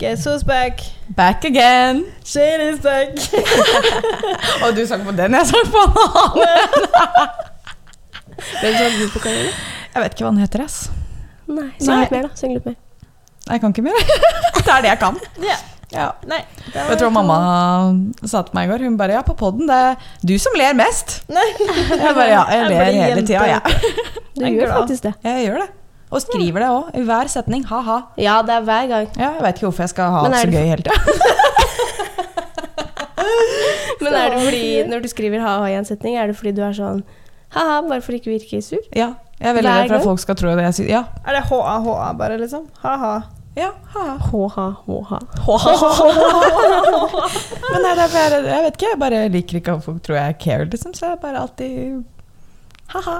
Guess who's back? Back again. Shane is back. Og du sang på den, jeg sang på en annen. Hvem sang du på Karina? Jeg vet ikke hva den heter, ass. Nei, syng litt mer, da. Syng litt mer. Jeg kan ikke mer. Det er det jeg kan. Yeah. Ja. Nei. jeg du to- mamma sa til meg i går? Hun bare ja, på podden, det er du som ler mest. Nei. Jeg bare ja, jeg ler jeg hele tida, jeg. Du Jeg er gjør glad. faktisk det. Jeg gjør det. Og skriver det òg, i hver setning. Ha-ha. Ja, det er hver gang. Ja, jeg vet ikke hvorfor jeg skal ha alt det er så det gøy hele tida. Men er det fordi når du skriver ha-ha i en setning, er det fordi du er sånn ha-ha, bare for ikke å virke sur? Ja, jeg er veldig redd for at folk skal tro det jeg sier. Ja, Er det HA-HA bare, liksom? Ha-ha. ja, ha-ha. H-ha, h-ha. Men nei, det er bare, jeg vet ikke, jeg bare liker ikke at folk tror jeg care, liksom. Så jeg bare alltid ha-ha.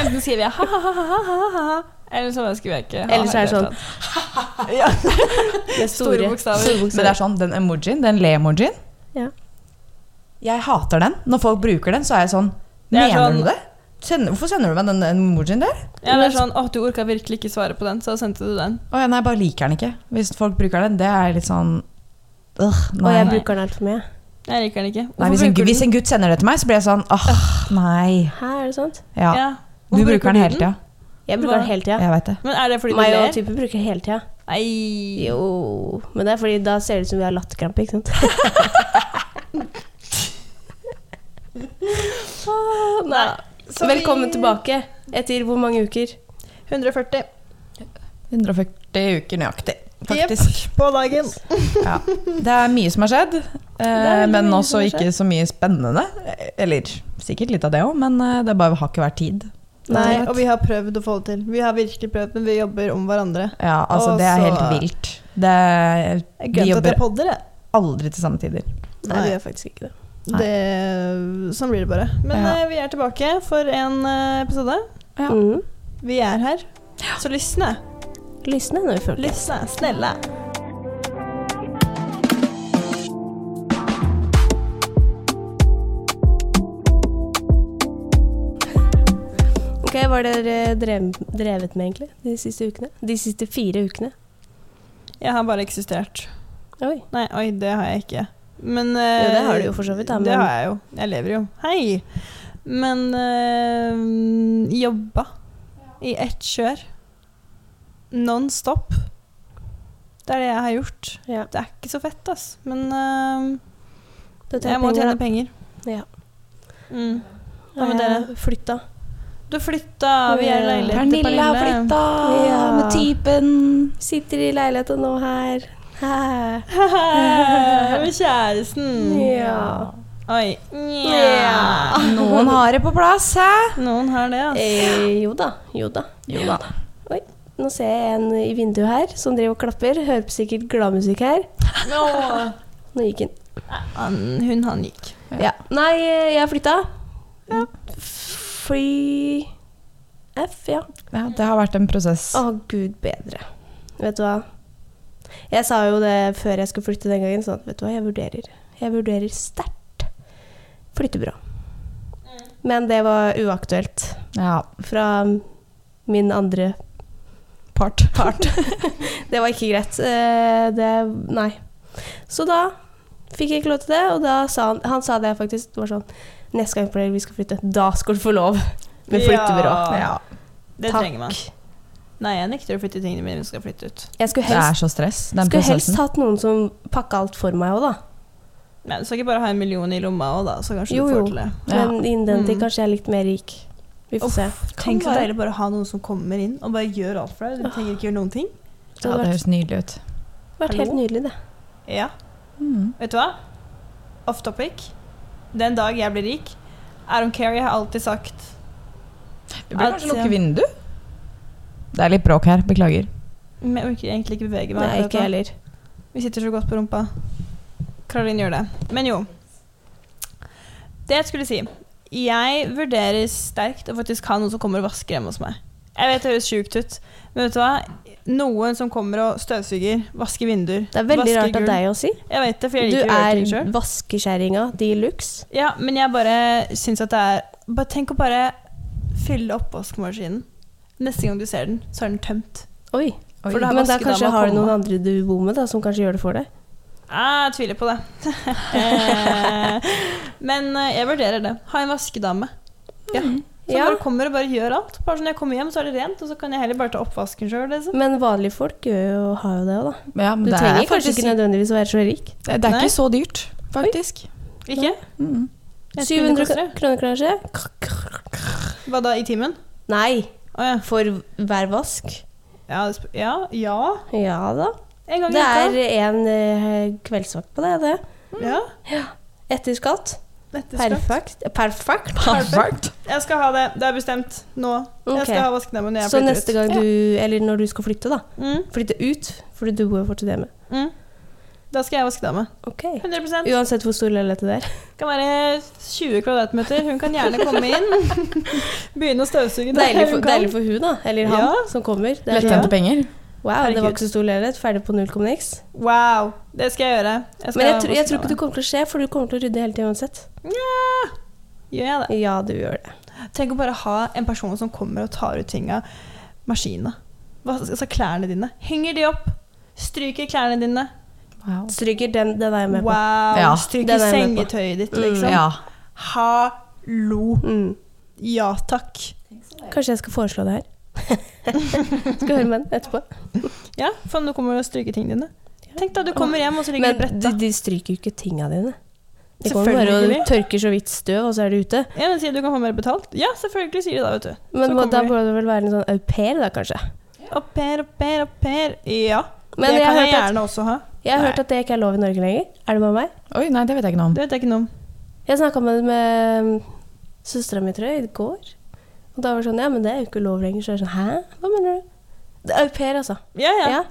Enten skriver jeg ha-ha-ha-ha-ha, eller så skriver jeg ikke ha-ha Eller så er det sånn ja. Med Store bokstaver. store Men det er sånn, den emojien, den le-emojien Ja. Jeg hater den. Når folk bruker den, så er jeg sånn Det er Mener sånn- du det? Sender, hvorfor sender du meg den emojien der? Ja, det er sånn, åh, du orka virkelig ikke svare på den, så sendte du den. Å ja, nei, jeg bare liker den ikke. Hvis folk bruker den, det er litt sånn øh, Og jeg Nei. bruker den altfor mye. Jeg liker den ikke. nei hvis, en, hvis en gutt sender det til meg, så blir jeg sånn åh, nei. Her er det sant? Ja. Ja. Du bruker, bruker den hele tida. Jeg bruker den hele tida. Jeg det. Men er det fordi du Meg og ler? type bruker den hele tida. Nei. Jo, men det er fordi da ser det ut som vi har latterkrampe, ikke sant? Nei. Så Velkommen vi- tilbake etter hvor mange uker? 140 140 uker nøyaktig, faktisk. på dagen. Ja. Det er mye som har skjedd, eh, veldig men mye også som har ikke så mye spennende. Eller sikkert litt av det òg, men eh, det bare har ikke vært tid. Nei, og vi har prøvd å få det til. Vi har virkelig prøvd, men vi jobber om hverandre. Ja, altså Og det er så- helt vilt. Det er, vi jobber podder, aldri til samme tider. Nei, vi gjør faktisk ikke det. Det, sånn blir det bare. Men Ja. eh, vi er tilbake for en eh, episode. Ja. Mm. Vi er her. Så lysne. Lysne når vi føler det. Lysne. Snälla. Hva har dere drev, drevet med egentlig de siste ukene? De siste fire ukene? Jeg har bare eksistert. Oi. Nei, oi, det har jeg ikke. Men Jo, det har eh, du jo for så vidt, da, Det har jeg jo. Jeg lever jo. Hei! Men uh, jobba i ett kjør. Non stop. Det er det jeg har gjort. Ja. Det er ikke så fett, ass. Men uh, jeg må penger, tjene da. penger. Ja. Mm. Hva med dere? flytta? Du flytta, vi er i leilighet til Pernille har Pernille. flytta Ja. med typen. Sitter i leiligheta nå her. Med kjæresten. Ja. Oi. Ja. Noen har det på plass, hæ? Noen har det, ass. Eh, jo da, jo da. Jo da. Oi, nå ser jeg en i vinduet her som driver og klapper. Hører på sikkert gladmusikk her. Nå. Nå gikk hun Han, hun, han gikk. Ja. Nei, eh, jeg har flytta. Free F, ja. Ja, det har vært en prosess. Å, gud bedre. Vet du hva? Jeg sa jo det før jeg skulle flytte den gangen, sånn at vet du hva, jeg vurderer. Jeg vurderer sterkt flyttebyrå. Men det var uaktuelt Ja, fra min andre part. Det var ikke greit. Eh, Det Nei. Så da fikk jeg ikke lov til det, og da sa han Han sa det faktisk. Det var sånn Neste gang vi skal flytte, da skal du få lov med flyttebyrå. Ja. Ja. Det Takk. trenger man. Nei, jeg nekter å flytte tingene mine hvis jeg skal flytte ut. Jeg skulle Det er helst, så stress, den skulle helst hatt noen som pakka alt for meg òg, da. Men du skal ikke bare ha en million i lomma òg, da, så kanskje Jo, du får til det. Ja. Men innen den tid Mm. kanskje jeg er litt mer rik. Vi får Uff, se. Tenk så deilig bare å ha noen som kommer inn og bare gjør alt for deg. Du trenger ikke gjøre noen ting. Det Ja, det høres nydelig ut. vært helt nydelig, det. Ja. Mm. Vet du hva? Off topic. Den dag jeg blir rik I don't care, jeg har alltid sagt Vi burde kanskje lukke vindu? Det er litt bråk her, beklager. Men jeg orker egentlig ikke bevege meg. Nei, ikke heller. Vi sitter så godt på rumpa. Karoline gjør det. Men jo. Det jeg skulle si Jeg vurderer sterkt å faktisk ha noen som kommer og vasker hjemme hos meg. Jeg vet det høres sjukt ut, men vet du hva? Noen som kommer og støvsuger, vasker vinduer, Det er veldig vasker rart av deg å si. Jeg vet det, for jeg Du liker å gjøre ting er sjøl. vaskeskjæringa de luxe. Ja, men jeg bare syns at det er bare Tenk å bare fylle oppvaskmaskinen. Neste gang du ser den, så er den tømt. Oi. Oi. For da har Men da kanskje har du noen andre du bor med, da, som kanskje gjør det for deg. Jeg tviler på det. Men eh, jeg vurderer det. Ha en vaskedame. Ja. Som Ja. bare kommer og bare gjør alt. Bare sånn, Når jeg kommer hjem, så er det rent, og så kan jeg heller bare ta oppvasken sjøl. Liksom. Men vanlige folk gjør jo, har jo det òg, da. Ja, men Du det trenger er kanskje ikke nødvendigvis å være så rik. Det, det er Nei. ikke så dyrt, faktisk. Ikke? Mm. Jeg 700 koste det. kroner kanskje? Hva da, i timen? Nei, Oh, ja. for hver vask. Ja, det sp- ja. ja. Ja da. En gang i Det er en uh, kveldsvakt på det, det. Ja. Etter skatt. Dette. Perfekt. Perfekt. Perfekt. Jeg skal ha det. Det er bestemt nå. Jeg skal ha vaskenemmen når jeg Så neste gang du Eller når du skal flytte, da. Mm, Flytte ut, fordi du bor jo fortsatt hjemme. mm. Da skal jeg vaskedame. Okay. 100% Uansett hvor stor leilighet det er. Kan være 20 kvadratmeter. Hun kan gjerne komme inn. Begynne å støvsuge. Deilig for, hun deilig for hun, da. Eller han Ja. som kommer. Det er Lettjente penger. Wow, det var ikke så stor leilighet. Ferdig på null komma niks. Wow, det skal jeg gjøre. Jeg skal Men jeg, ha tror- jeg tror ikke det kommer til å skje, for du kommer til å rydde hele tiden uansett. Gjør jeg det? Ja, du gjør det. Tenk å bare ha en person som kommer og tar ut ting av maskinene. Altså klærne dine. Henger de opp? Stryker klærne dine. Wow. Stryker, den, den er jeg med på. Wow. Ja, Stryker er sengetøyet ditt, Mm. liksom. Ja. Hallo. Mm. Ja takk. Kanskje jeg skal foreslå det her. skal høre med den etterpå. Ja, for du kommer og stryker tingene dine. Tenk da, du kommer hjem, og så ligger Men det de, Men de stryker jo ikke tinga dine. De kommer bare og tørker så vidt støv, og så er de ute. Ja, men sier du kan få mer betalt? Ja, selvfølgelig sier de da, vet du. Men Så må, da burde du det vel være en sånn au pair, da, kanskje. Au pair, au pair, au pair. Ja, Men det jeg, kan har jeg gjerne at, også ha. jeg har Nei. hørt at det ikke er lov i Norge lenger. Er det bare meg? Oi, nei, det vet jeg ikke noe om. Det vet jeg ikke noe om. Jeg snakka med, med søstera mi, tror jeg, i går. Og da var det sånn Ja, men det er jo ikke lov lenger. Så er sånn Hæ? Hva mener du? Det er au pair, altså. Ja, ja. Ja.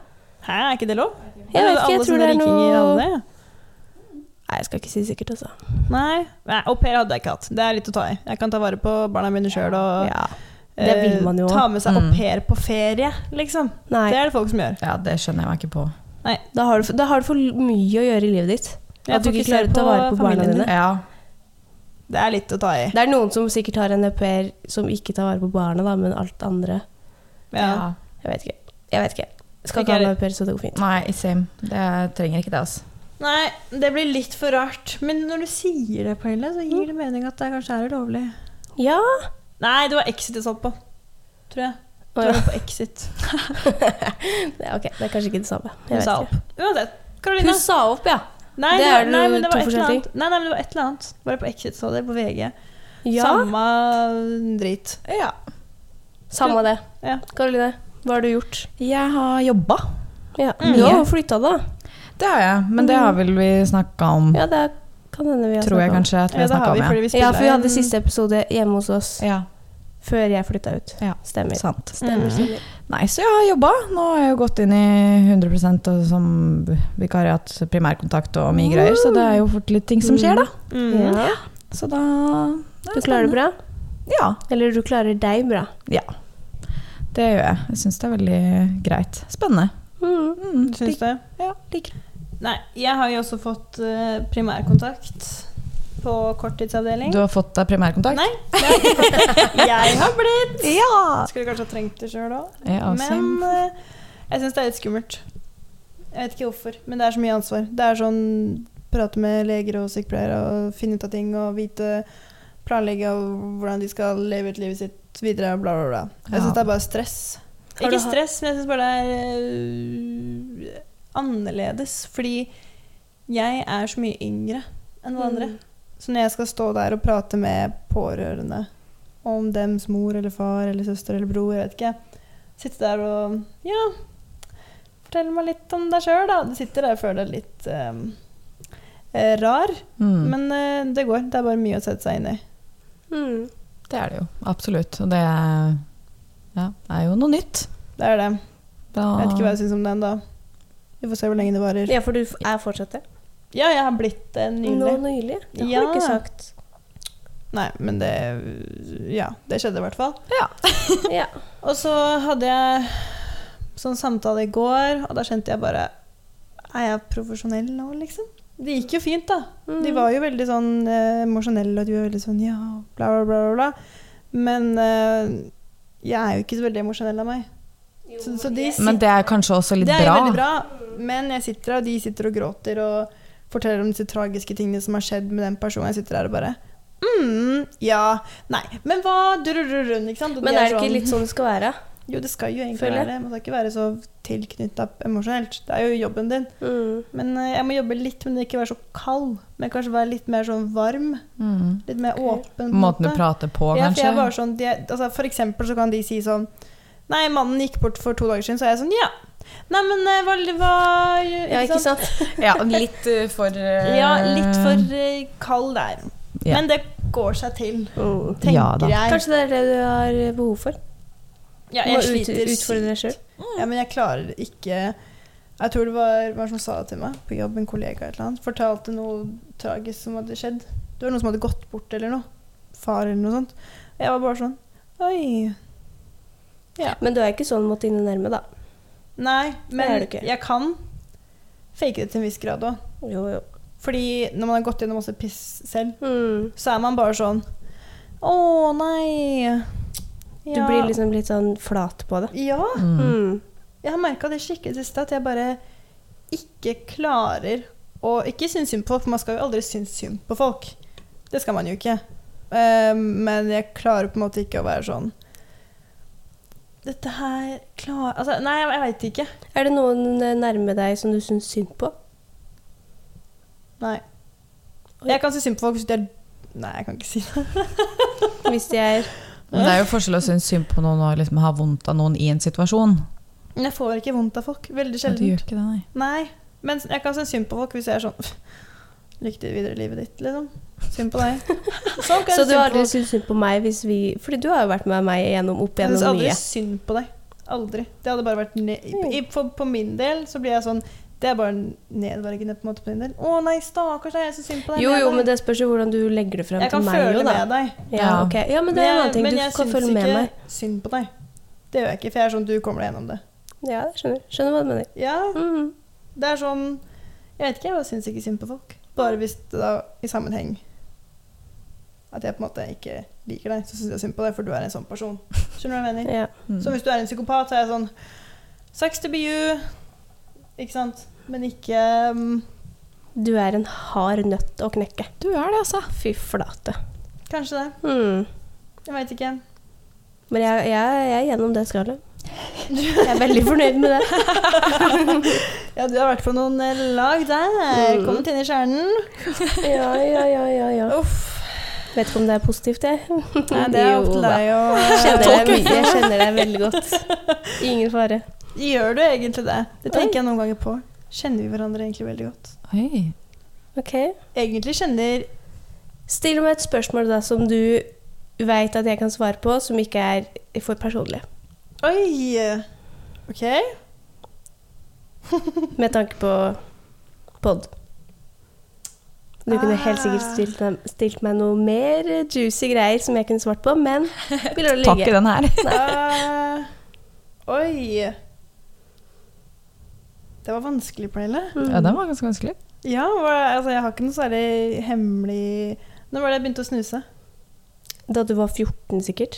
Hæ, er ikke det lov? Jeg vet ikke, jeg tror det er noe det. Nei, jeg skal ikke si sikkert, altså. Nei, Nei au pair hadde jeg ikke hatt. Det er litt å ta i. Jeg kan ta vare på barna mine sjøl og Ja. det vil man jo eh, ta med seg au Mm. pair på ferie, liksom. Nei, Det er det folk som gjør. Ja, det skjønner jeg meg ikke på. da har, du, for- da har du for mye å gjøre i livet ditt. At du ikke klarer å ta vare på barna dine. din. Ja. Det er litt å ta i. Det er noen som sikkert har en au pair som ikke tar vare på barna, da, men alt andre Ja. Jeg vet ikke. Jeg vet ikke. Skal Ikke ha en au pair, så det går fint. Nei, same. Det trenger ikke det, altså. Nei, det blir litt for rart. Men når du sier det, Pernille, så gir det mening at det kanskje er ulovlig. Ja. Nei, det var Exit jeg satt på. Tror jeg. Du var på Exit. Ok, det er kanskje ikke det samme. Hun sa opp. Uansett. Karoline. Hun sa opp, ja. Nei, Det det er nei, men det to var eller forskjellige annet. Nei, nei, men det var et eller annet. Bare på Exit så det, på VG. Ja, Samme drit. Ja. samme det. Ja. Karoline, hva har du gjort? Jeg har jobba. Ja, Mm. Du har flytta, da. Det har jeg, men det har vel vi snakka om, Ja, det kan hende vi har tror jeg om. kanskje at vi Ja, har snakka om. ja. vi Ja, for vi hadde siste episode hjemme hos oss Ja. ja, før jeg flytta ut. ja. Stemmer. Sant. Stemmer, Mm. Nei, så jeg har jobba. Nå har jeg jo gått inn i 100 og som vikariat, primærkontakt og mye greier, så det er jo fort litt ting som skjer, da. Mm. Ja. Så da Du klarer det bra? Ja. Eller du klarer deg bra? ja. Det gjør jeg. Jeg syns det er veldig greit. Spennende. Mm. Mm, Du syns det? Ja, liker. Nei, jeg har jo også fått eh, primærkontakt på korttidsavdeling. Du har fått deg primærkontakt? Nei, jeg. Jeg har blitt Ja! Skulle kanskje ha trengt det sjøl òg. ja Men eh, jeg syns det er litt skummelt. Jeg vet ikke hvorfor, men det er så mye ansvar. Det er sånn prate med leger og sykepleiere og finne ut av ting og vite Planlegge hvordan de skal leve ut livet sitt videre, bla, bla, bla. Jeg Ja. det er bare stress. Har Ikke stress, men jeg syns bare det er uh, annerledes. Fordi jeg er så mye yngre enn alle andre. Mm. Så når jeg skal stå der og prate med pårørende om dems mor eller far eller søster eller bror, jeg vet ikke Sitte der og Ja, fortell meg litt om deg sjøl, da. Du sitter der og føler deg litt eh, rar. Mm. Men eh, det går. Det er bare mye å sette seg inn i. Mm. Det er det jo. Absolutt. Og det er, ja, det er jo noe nytt. Det er det. Da, Jeg vet ikke hva jeg syns om det da. Vi får se hvor lenge det varer. Ja, for du er fortsatt det? Ja, jeg har blitt det Nå nylig. nylig? Det har Ja. du ikke sagt. Nei, men det Ja, det skjedde i hvert fall. Ja. Og så hadde jeg sånn samtale i går, og da kjente jeg bare Er jeg profesjonell nå, liksom? Det gikk jo fint, da. De Mm. var jo veldig sånn eh, emosjonelle, og de var veldig sånn ja, bla, bla, bla, bla. Men eh, jeg er jo ikke så veldig emosjonell av meg. Så, så de Men det er kanskje også litt bra? det er bra. jo veldig bra, men jeg sitter her, og de sitter og gråter og forteller om disse tragiske tingene som har skjedd med den personen. Jeg sitter der og bare mm, ja, nei. Men hva durururun, ikke sant? Og Men er det ikke sånn- litt sånn det skal være? Jo, det skal jo egentlig være det. Man skal ikke være så tilknytta emosjonelt. Det er jo jobben din. Mm. Men eh, jeg må jobbe litt, men ikke være så kald. Men kanskje være litt mer sånn varm. Mm. Litt mer åpen. Måten du prater på, Ja, for kanskje. jeg bare sånn, de, altså For eksempel så kan de si sånn Nei, mannen gikk bort for to dager siden, så er jeg sånn Ja. Nei, men eh, hva, hva Ja, ikke sant? Ja, litt eh, for uh, Ja, litt for uh, kald der. Ja. Men det går seg til, Mm. tenker Ja da. jeg. Kanskje det er det du har behov for? ja, jeg må jeg ut, sliter utfordre deg sjøl? Ja, men jeg klarer ikke Jeg tror det var hva som sa det til meg på jobb, en kollega eller annet. Fortalte noe tragisk som hadde skjedd. Det var noen som hadde gått bort eller noe. Far eller noe sånt. Og jeg var bare sånn Oi. Men du er ikke sånn mot dine nærme, da? Nei, men jeg kan fake det til en viss grad òg. Jo, jo. Fordi når man har gått gjennom masse piss selv, Mm. så er man bare sånn Å, nei. Du blir liksom litt sånn flat på det. Ja. Mm. Mm. Jeg har merka det skikkelig i det siste, at jeg bare ikke klarer å ikke synes synd på folk, for man skal jo aldri synes synd på folk. Det skal man jo ikke. Eh, men jeg klarer på en måte ikke å være sånn Dette her klar... Altså, nei, jeg, jeg veit ikke. Er det noen eh, nærme deg som du syns synd på? Nei. Jeg kan synes synd på folk hvis de er Nei, jeg kan ikke si det. Hvis de er Men det er jo forskjell å synes synd på noen og liksom ha vondt av noen i en situasjon. Men jeg får ikke vondt av folk. Veldig sjelden. Men jeg kan synes synd på folk hvis jeg er sånn Lykke til videre i livet ditt, liksom. Synd på deg. Sånn Så du har aldri syntes synd på meg hvis vi Fordi du har jo vært med meg gjennom, opp Jeg synes aldri mye. synd på deg. Aldri. Det hadde bare vært ne I, for, På min del så blir jeg sånn Det er bare nedverdigende på en måte på din del. Å nei, stakkars deg, jeg er så synd på deg. Jo, jo, men det spørs jo hvordan du legger det frem Jeg kan til meg Jeg jo, føle med deg. Ja, okay. ja, men det er en annen ting. men Du jeg kan følge med ikke synd på deg. Det gjør jeg ikke, for jeg er sånn Du kommer deg gjennom det. Ja, jeg skjønner jeg. Skjønner hva du mener. Ja, Mm. det er sånn Jeg vet ikke, jeg bare syns ikke synd på folk. Bare hvis det da i sammenheng at jeg på en måte ikke liker deg, så syns jeg synd på deg, for du er en sånn person. Skjønner du hva jeg mener? Ja. Mm. Så hvis du er en psykopat, så er jeg sånn Sucks to be you. Ikke sant? Men ikke um, Du er en hard nøtt å knekke. Du er det, altså. Fy flate. Kanskje det. Mm. Jeg veit ikke. Men jeg, jeg, jeg er gjennom det skallet. Jeg er veldig fornøyd med det. Ja, du har vært på noen eh, lag der. Mm. Kommet inn i kjernen. Ja, ja, ja, ja, ja. Uff. Vet ikke om det er positivt, jeg. Nei, det er opp til deg å jeg kjenner deg veldig godt. Ingen fare. Gjør du egentlig det? Det tenker jeg noen ganger på. Kjenner vi hverandre egentlig veldig godt? Oi. Ok. Egentlig kjenner Still meg et spørsmål da som du veit at jeg kan svare på, som ikke er for personlig. Oi! OK. Med tanke på pod. Du kunne helt sikkert Ah. stilt, stilt meg noe mer juicy greier som jeg kunne svart på, men vi lar det Takk i den her. Eh, oi. Det var vanskelig, Pernille. Mm. Ja, den var ganske vanskelig. Ja, altså, jeg har ikke noe særlig hemmelig Når var det jeg begynte å snuse? Da du var 14, sikkert?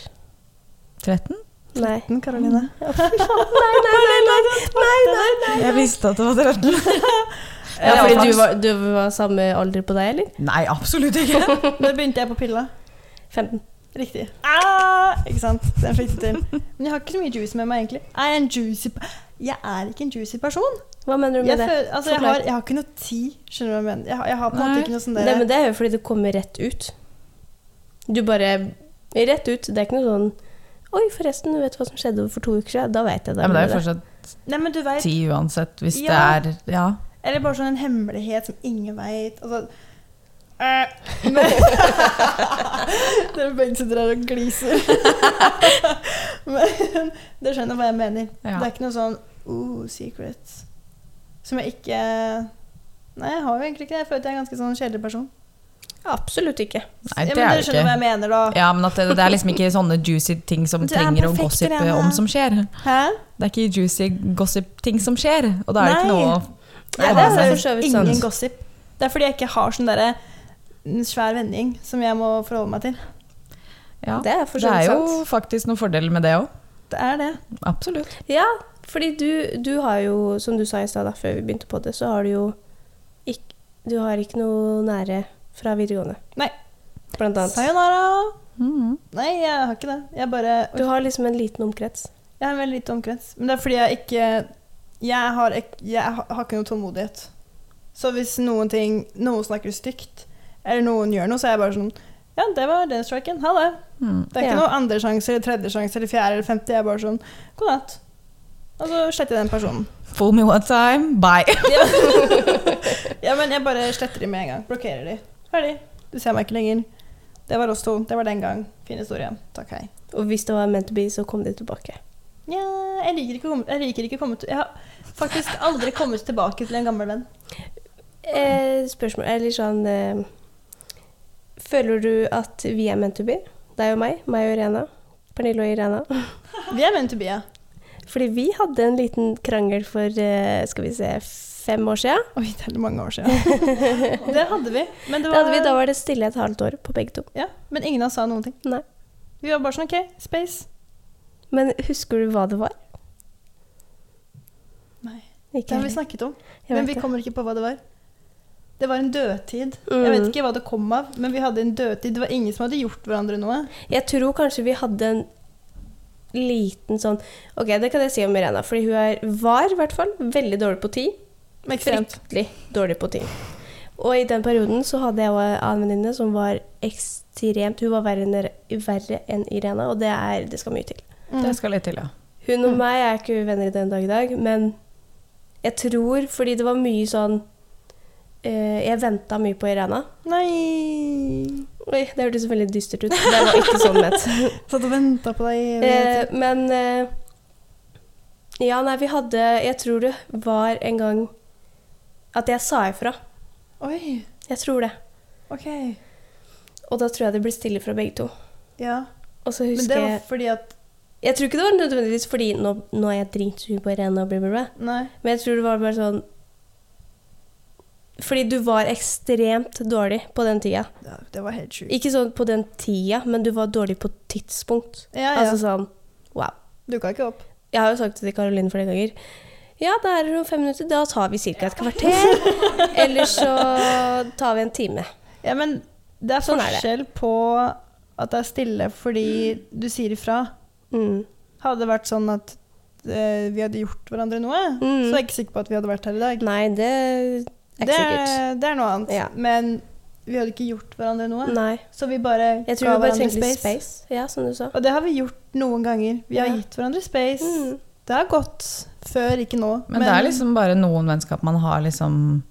13? Nei. Den, Karoline. nei, nei, nei, nei, nei, nei, nei. Jeg visste at det var 13. Ja, fordi du var, du var samme alder på deg, eller? Nei, absolutt ikke. Når begynte jeg på pilla. 15. Riktig. Ah, ikke sant? Den fikk du til. Men jeg har ikke så mye juice med meg, egentlig. Er jeg en juicy Jeg er ikke en juicy person. Hva mener du Jeg, med det? føler, altså, jeg, har, jeg har ikke noe tid. Skjønner du hva jeg mener? Jeg har, jeg har på en måte ikke noe sånn Det, der men det er jo fordi det kommer rett ut. Du bare Rett ut. Det er ikke noe sånn Oi, forresten, du vet hva som skjedde for to uker siden? Da vet jeg det. Ja, men det er jo fortsatt Nei, men du vet, ti uansett, hvis Ja. det er Ja. Eller bare sånn en hemmelighet som ingen veit. Altså Uh, men Dere begge sitter her og gliser. men dere skjønner hva jeg mener. Ja. Det er ikke noe sånn oh, secret som jeg ikke Nei, jeg har jo egentlig ikke det. Jeg føler at jeg er en ganske sånn kjedelig person. Absolutt ikke. Nei, ja, det men er dere skjønner ikke. hva jeg mener, da. Ja, men det, det er liksom ikke sånne juicy ting som er trenger å gossipe Irene. om som skjer. Hæ? Det er ikke juicy gossip-ting som skjer, og da er det ikke noe Nei, det er for så vidt ingen gossip. Det er fordi jeg ikke har sånn derre svær vending som jeg må forholde meg til. Ja. Det er Det er jo sant. faktisk noen fordeler med det òg. Det er det. Absolutt. Ja, fordi du, du har jo, som du sa i stad før vi begynte på det, så har du jo ikke, Du har ikke noe nære fra videregående. Nei. Blant annet. Sayonara. Mhm. Nei, jeg har ikke det. Jeg bare Du har liksom en liten omkrets. Jeg har en veldig liten omkrets. Men det er fordi jeg ikke Jeg har, ikke, jeg har ikke noe tålmodighet. Så hvis noen ting Noen snakker stygt, eller noen gjør noe, så er jeg bare sånn Ja, det var den striken. Ha det. Mm. Det er ikke Ja. noe andre sjanse eller tredje sjanse eller fjerde eller femte. Jeg er bare sånn God natt. Og så sletter jeg den personen. Fool me one time, bye. Ja, men jeg bare sletter de med en gang. Blokkerer de. Ferdig. Du ser meg ikke lenger. Det var oss to. Det var den gang. Fin historie. Takk, hei. Og hvis det var meant to be, så kom de tilbake. Nja, jeg liker ikke å komme Jeg liker ikke å komme til Jeg har faktisk aldri kommet tilbake til en gammel venn. Eh, spørsmål Eller sånn eh, Føler du at vi er meant to be? Deg og meg? Meg og Irena? Pernille og Irena? Vi er meant to be, ja. Fordi vi hadde en liten krangel for eh, skal vi se, fem år siden. Oi, det er mange år siden. det hadde vi. Men, det var, hadde vi, da var det stille et halvt år på begge to. Ja, men ingen av oss sa noen ting. Nei. Vi var bare sånn OK, space. Men husker du hva det var? Nei. Ikke Det har vi snakket om, Jeg men vi kommer ikke på hva det var. Det var en dødtid. Mm. Jeg vet ikke hva det kom av, men vi hadde en dødtid. Det var ingen som hadde gjort hverandre noe. Jeg tror kanskje vi hadde en liten sånn Ok, det kan jeg si om Irena, fordi hun er, var i hvert fall veldig dårlig på tid. Fryktelig dårlig på ting. Og i den perioden så hadde jeg en venninne som var ekstremt Hun var verre enn, verre enn Irena, og det, er, det skal mye til. Mm. Det skal litt til, ja. Hun og meg er ikke venner i den dag i dag, men jeg tror fordi det var mye sånn eh, Jeg venta mye på Irena. Nei Oi, det hørtes veldig dystert ut. Det var ikke sånn ment. Satt og venta på deg. i Eh, men eh, Ja, nei, vi hadde Jeg tror det var en gang at jeg sa ifra. Oi, Jeg tror det. OK. Og da tror jeg det ble stille fra begge to. Ja. Og så Men husker det var fordi at Jeg tror ikke det var nødvendigvis fordi nå, nå er jeg dritsur på Irene og bla, bla, bla. Men jeg tror det var bare sånn Fordi du var ekstremt dårlig på den tida. Ja, det var helt sjukt. Ikke sånn på den tida, men du var dårlig på tidspunkt. Ja, ja. Altså sånn Wow. Dukka ikke opp. Jeg har jo sagt det til Karoline flere ganger. Ja, da er det om fem minutter. Da tar vi ca. et kvarter. Eller så tar vi en time. Ja, men det er Sånn er det. forskjell på at det er stille fordi du sier ifra. Mm. Hadde det vært sånn at eh, vi hadde gjort hverandre noe, Mm. så er jeg ikke sikker på at vi hadde vært her i dag. Nei, det er ikke det, sikkert. er, det er noe annet. Ja. Men vi hadde ikke gjort hverandre noe. Nei. Så vi bare Jeg ga vi bare hverandre space. space. Ja, som du sa. Og det har vi gjort noen ganger. Vi har Ja. gitt hverandre space. Mm. Det har gått før, ikke nå. Men, det er liksom bare noen vennskap man har liksom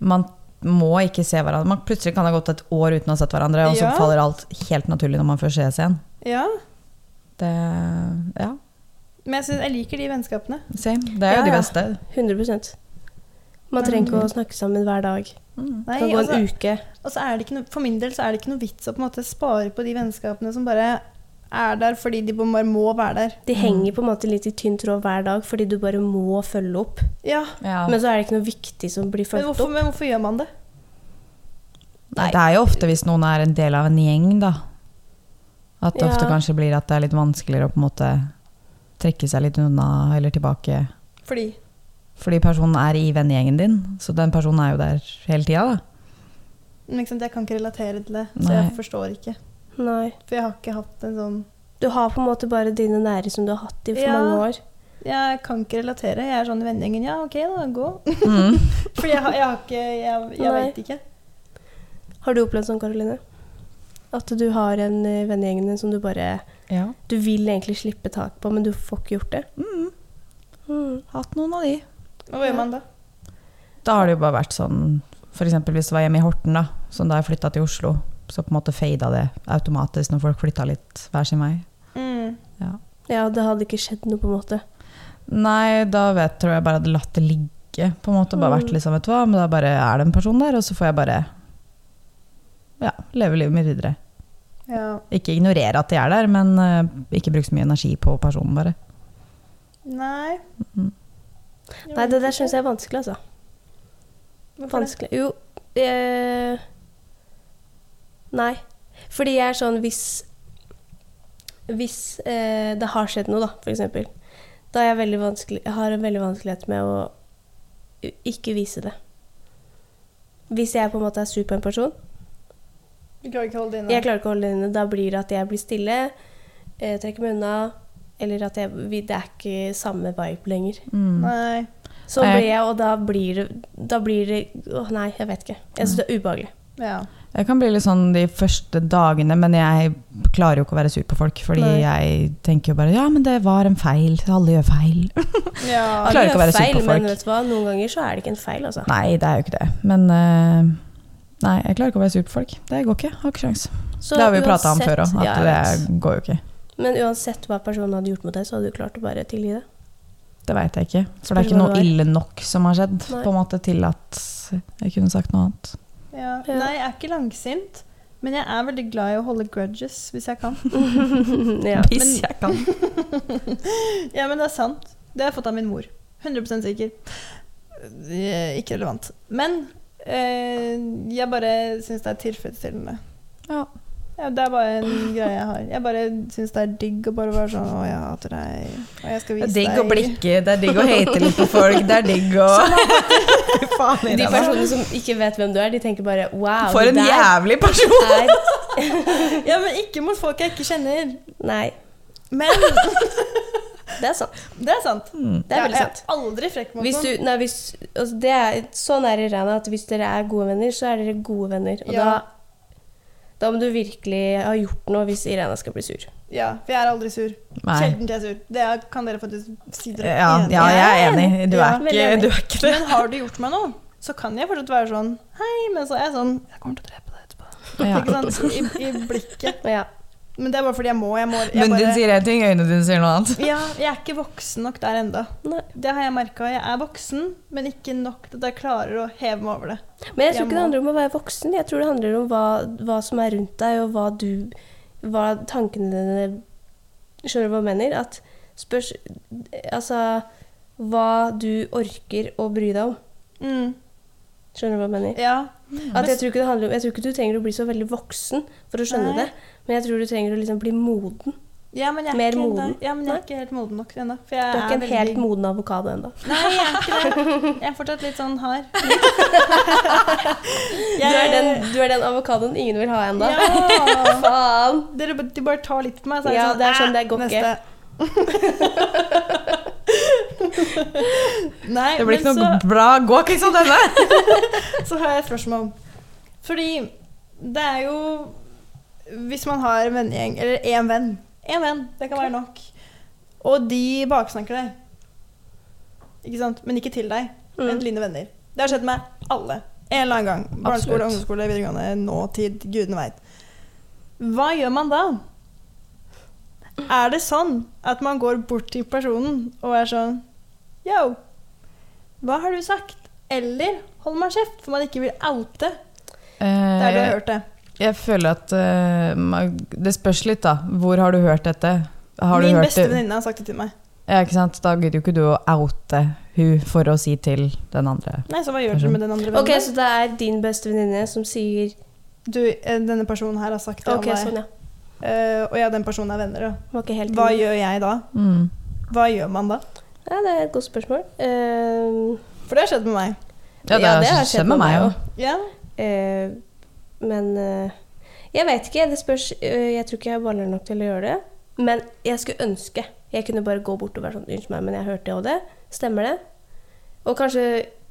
Man må ikke se hverandre. Man plutselig kan ha gått et år uten å ha sett hverandre, og så faller alt helt naturlig når man først ses igjen. Ja, Det Ja, men jeg, synes, jeg liker de vennskapene. same. Det er jo Ja, de ja. beste. 100 Man trenger ikke å snakke sammen hver dag. Mm. Det Nei, kan gå en altså, uke. og så er det ikke noe, for min del så er det ikke noe vits å på en måte spare på de vennskapene som bare er der fordi de bare må være der. De henger på en måte litt i tynn tråd hver dag fordi du bare må følge opp. Ja, Ja. Men så er det ikke noe viktig som blir men hvorfor, opp. men hvorfor gjør man det? Nei, Det er jo ofte hvis noen er en del av en gjeng, da. At det Ja. ofte kanskje blir at det er litt vanskeligere å på en måte trekke seg litt unna eller tilbake. Fordi Fordi personen er i vennegjengen din, så den personen er jo der hele tida, da. men ikke sant, Jeg kan ikke relatere til det, så Nei. jeg forstår ikke. Nei. For jeg har ikke hatt en sånn Du har på en måte bare dine nære som du har hatt i for Ja. mange år. Jeg kan ikke relatere. Jeg er sånn i vennegjengen. Ja, OK, da, gå. Mm. for jeg, jeg har ikke Jeg, jeg veit vet ikke. Har du opplevd sånn, Karoline? At du har en i vennegjengen din som du bare Ja. Du vil egentlig slippe tak på, men du får ikke gjort det? Mm. Mm. Hatt noen av de. Og Hva gjør man da? Da har det jo bare vært sånn F.eks. hvis det var hjemme i Horten, da, som da jeg flytta til Oslo, så på en måte fada det automatisk når folk flytta litt hver sin vei. Mm. Ja. Ja, det hadde ikke skjedd noe, på en måte. Nei, da vet, tror jeg bare hadde latt det ligge. På en måte bare vært Mm. liksom, vet du hva, men da bare er det en person der, og så får jeg bare ja, leve livet mitt videre. Ja. Ikke ignorere at de er der, men uh, ikke bruke så mye energi på personen, bare. Nei. Mm. Nei, det der syns jeg er vanskelig, altså. Hvorfor? Vanskelig. Jo eh, Nei. Fordi jeg er sånn hvis hvis eh, det har skjedd noe, da, f.eks. da er jeg veldig vanskelig, jeg har en veldig vanskelighet med å ikke vise det. Hvis jeg på en måte er sur på en person, Du klarer ikke å holde det inne? jeg klarer ikke å holde det inne, da blir det at jeg blir stille, eh, trekker meg unna, eller at jeg, vi- det er ikke samme vibe lenger. Mm. Nei. Så blir jeg, og da blir det, da blir det Å nei, jeg vet ikke. Jeg syns det er ubehagelig. Ja. Jeg kan bli litt sånn de første dagene, men jeg klarer jo ikke å være sur på folk. Fordi Nei. jeg tenker jo bare ja, men det var en feil. Alle gjør feil. ja. Jeg klarer ikke å være sur feil, på folk. Men vet du hva? noen ganger så er det ikke en feil, altså. Nei, det er jo ikke det. Men uh, nei, jeg klarer ikke å være sur på folk. Det går ikke. Jeg Har ikke sjans. Så Det har vi jo prata om før òg, at ja, det går jo ikke. Men uansett hva personen hadde gjort mot deg, så hadde du klart å bare tilgi det. Det veit jeg ikke. For det er ikke noe ille nok som har skjedd, Nei. på en måte til at jeg kunne sagt noe annet. Ja. Nei, jeg er ikke langsint. Men jeg er veldig glad i å holde grudges hvis jeg kan. ja. Hvis jeg kan. ja, men det er sant. Det har jeg fått av min mor. 100 sikker. Ikke relevant. Men eh, jeg bare syns det er tilfredsstillende. Ja. Ja, det er bare en greie jeg har. Jeg bare syns det er digg å bare være sånn Å, jeg hater deg. Og jeg skal Det er digg deg å blikke, det er digg å hate litt på folk, det er digg å Faen, De Irene. personene som ikke vet hvem du er, de tenker bare wow, For en jævlig person! er Ja, men ikke mot folk jeg ikke kjenner. Nei, Men det er sant. det er sant. Mm. Det er veldig jeg sant. er aldri frekk mot Hvis du, nei, hvis, altså det er, sånn er Irana at hvis dere er gode venner, så er dere gode venner. Og Ja. da, da må du virkelig ha gjort noe hvis Irena skal bli sur. Ja, for jeg er aldri sur. Nei. Sjelden til jeg er sur. Det er, kan dere faktisk si dere Ja, enig i. ja, jeg er enig. Du Ja, er veldig ikke, enig. du er ikke det. Men har du gjort meg noe, så kan jeg fortsatt være sånn Hei, men så er jeg sånn Jeg kommer til å drepe deg etterpå. Ja. Ikke sant? I, I blikket. Ja. Men det er bare fordi jeg må. Jeg må jeg Munnen din bare, sier én ting, øynene dine sier noe annet. ja, jeg er ikke voksen nok der enda. Det har jeg merka. Jeg er voksen, men ikke nok til at jeg klarer å heve meg over det. Men jeg tror Jeg ikke det handler om å være voksen. Jeg tror det handler om hva, hva som er rundt deg, og hva du Hva tankene dine Skjønner du hva jeg mener? At spørs Altså hva du orker å bry deg om. Mm. Skjønner du hva jeg mener? Ja. At jeg, tror ikke det handler om, jeg tror ikke du trenger å bli så veldig voksen for å skjønne Nei. det, men jeg tror du trenger å liksom bli moden. ja, men jeg er Mer ikke moden. enda- Ja, men jeg er ikke helt moden nok ennå. Du er ikke en veldig- helt moden avokado ennå. Nei, jeg er ikke det. Jeg er fortsatt litt sånn hard. Du, er den- du er den avokadoen ingen vil ha ennå. Ja. Faen! Dere, de bare tar litt på meg, så er Ja, det sånn det er sånn, det går ikke." Nei, Det blir ikke noe noe bra gåk, sånn denne! så, så har jeg et spørsmål. Fordi det er jo Hvis man har en vennegjeng, eller én venn Én venn, det kan være nok. Og de baksnakker deg. Ikke sant? Men ikke til deg. Men Mm. dine venner. Det har skjedd med alle. En eller annen gang. Barneskole, ungdomsskole, videregående, nåtid. Gudene veit. Hva gjør man da? Er det sånn at man går bort til personen og er sånn Yo, hva har du sagt? Eller holder man kjeft for man ikke vil oute der du har hørt det? Jeg føler at uh, Det spørs litt, da. Hvor har du hørt dette? Har Min du hørt beste venninne har sagt det til meg. Ja, ikke sant? Da gidder jo ikke du å oute hun for å si til den andre. Nei, så hva gjør du med den andre vennen? Ok, så det er din beste venninne som sier Du, eh, denne personen her har sagt det Ok, om deg. sånn, ja. Uh, og ja, den personen er venner, da. Hva gjør jeg da? Mm. Hva gjør man da? Ja, det er et godt spørsmål. Uh, For det har skjedd med meg. Ja, det Ja, har det har skjedd med med meg meg òg. Men eh, jeg vet ikke. Det spørs eh, Jeg tror ikke jeg er baller nok til å gjøre det. Men jeg skulle ønske jeg kunne bare gå bort og være sånn Unnskyld meg, men jeg hørte det og det. Stemmer det? Og kanskje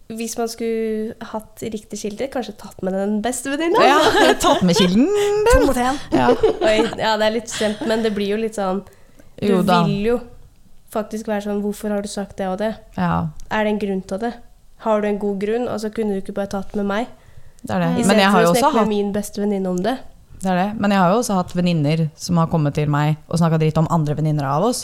hvis man skulle hatt riktig kilde, kanskje tatt med den beste venninna? Ja, tatt med kilden. To mot én. Ja. Ja, det er litt slemt, men det blir jo litt sånn Du Jo vil jo faktisk være sånn Hvorfor har du sagt det og det? Ja, Er det en grunn til det? Har du en god grunn, og så kunne du ikke bare tatt med meg? Det er det. I Men jeg har jo også hatt min beste venninne om det. Det er det. Men jeg har jo også hatt venninner som har kommet til meg og snakka dritt om andre venninner av oss.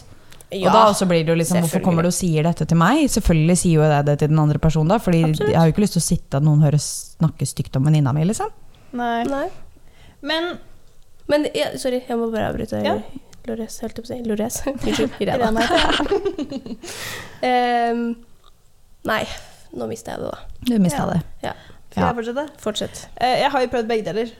og da også blir det jo liksom, Hvorfor kommer du og sier dette til meg? Selvfølgelig sier jo jeg det til den andre personen, da. Fordi Absolutt. jeg har jo ikke lyst til å sitte at noen hører snakke stygt om venninna mi, liksom. Nei. Nei. Men Men ja, sorry, jeg må bare avbryte. Ja. Lores, holdt jeg på å si. Lores. Unnskyld. Irena. Irene um. Ehm, nei, nå mista jeg det, da. Du mista Ja. det. Ja. Skal Ja. jeg fortsette? Fortsett. Eh, Jeg har jo prøvd begge deler.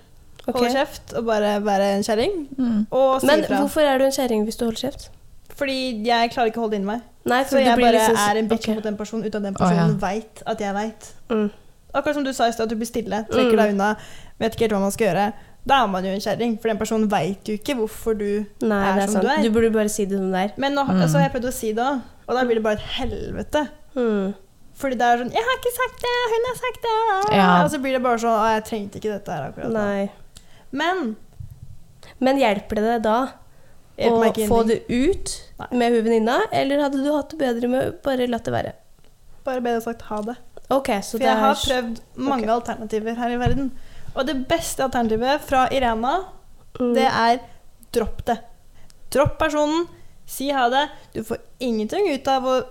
Okay. holde kjeft og bare være en kjerring. Mm. Si Men fra. hvorfor er du en kjerring hvis du holder kjeft? Fordi jeg klarer ikke å holde det inni meg. Nei, Så jeg bare liksom- er en bitch okay. mot den personen uten at den Å, ja. personen vet at jeg veit. Mm. Akkurat som du sa i stad, at du blir stille, trekker Mm. deg unna, vet ikke helt hva man skal gjøre. Da er man jo en kjerring, for den personen veit jo ikke hvorfor du Nei, Er som sant. du er. Du burde bare si det som det er. Men nå, Mm. så har jeg prøvd å si det òg, og da blir det bare et helvete. Mm. Fordi det er sånn 'Jeg har ikke sagt det! Hun har sagt det!' Ja. Og så blir det bare sånn 'Å, jeg trengte ikke dette her akkurat nå'. Nei. Men Men hjelper det deg da å få det ut Nei. med hun venninna, eller hadde du hatt det bedre med bare latt det være? Bare bedre sagt ha det. Okay, så For det jeg har er prøvd mange okay. alternativer her i verden. Og det beste alternativet fra Irena, Mm. det er dropp det. Dropp personen, si ha det. Du får ingenting ut av å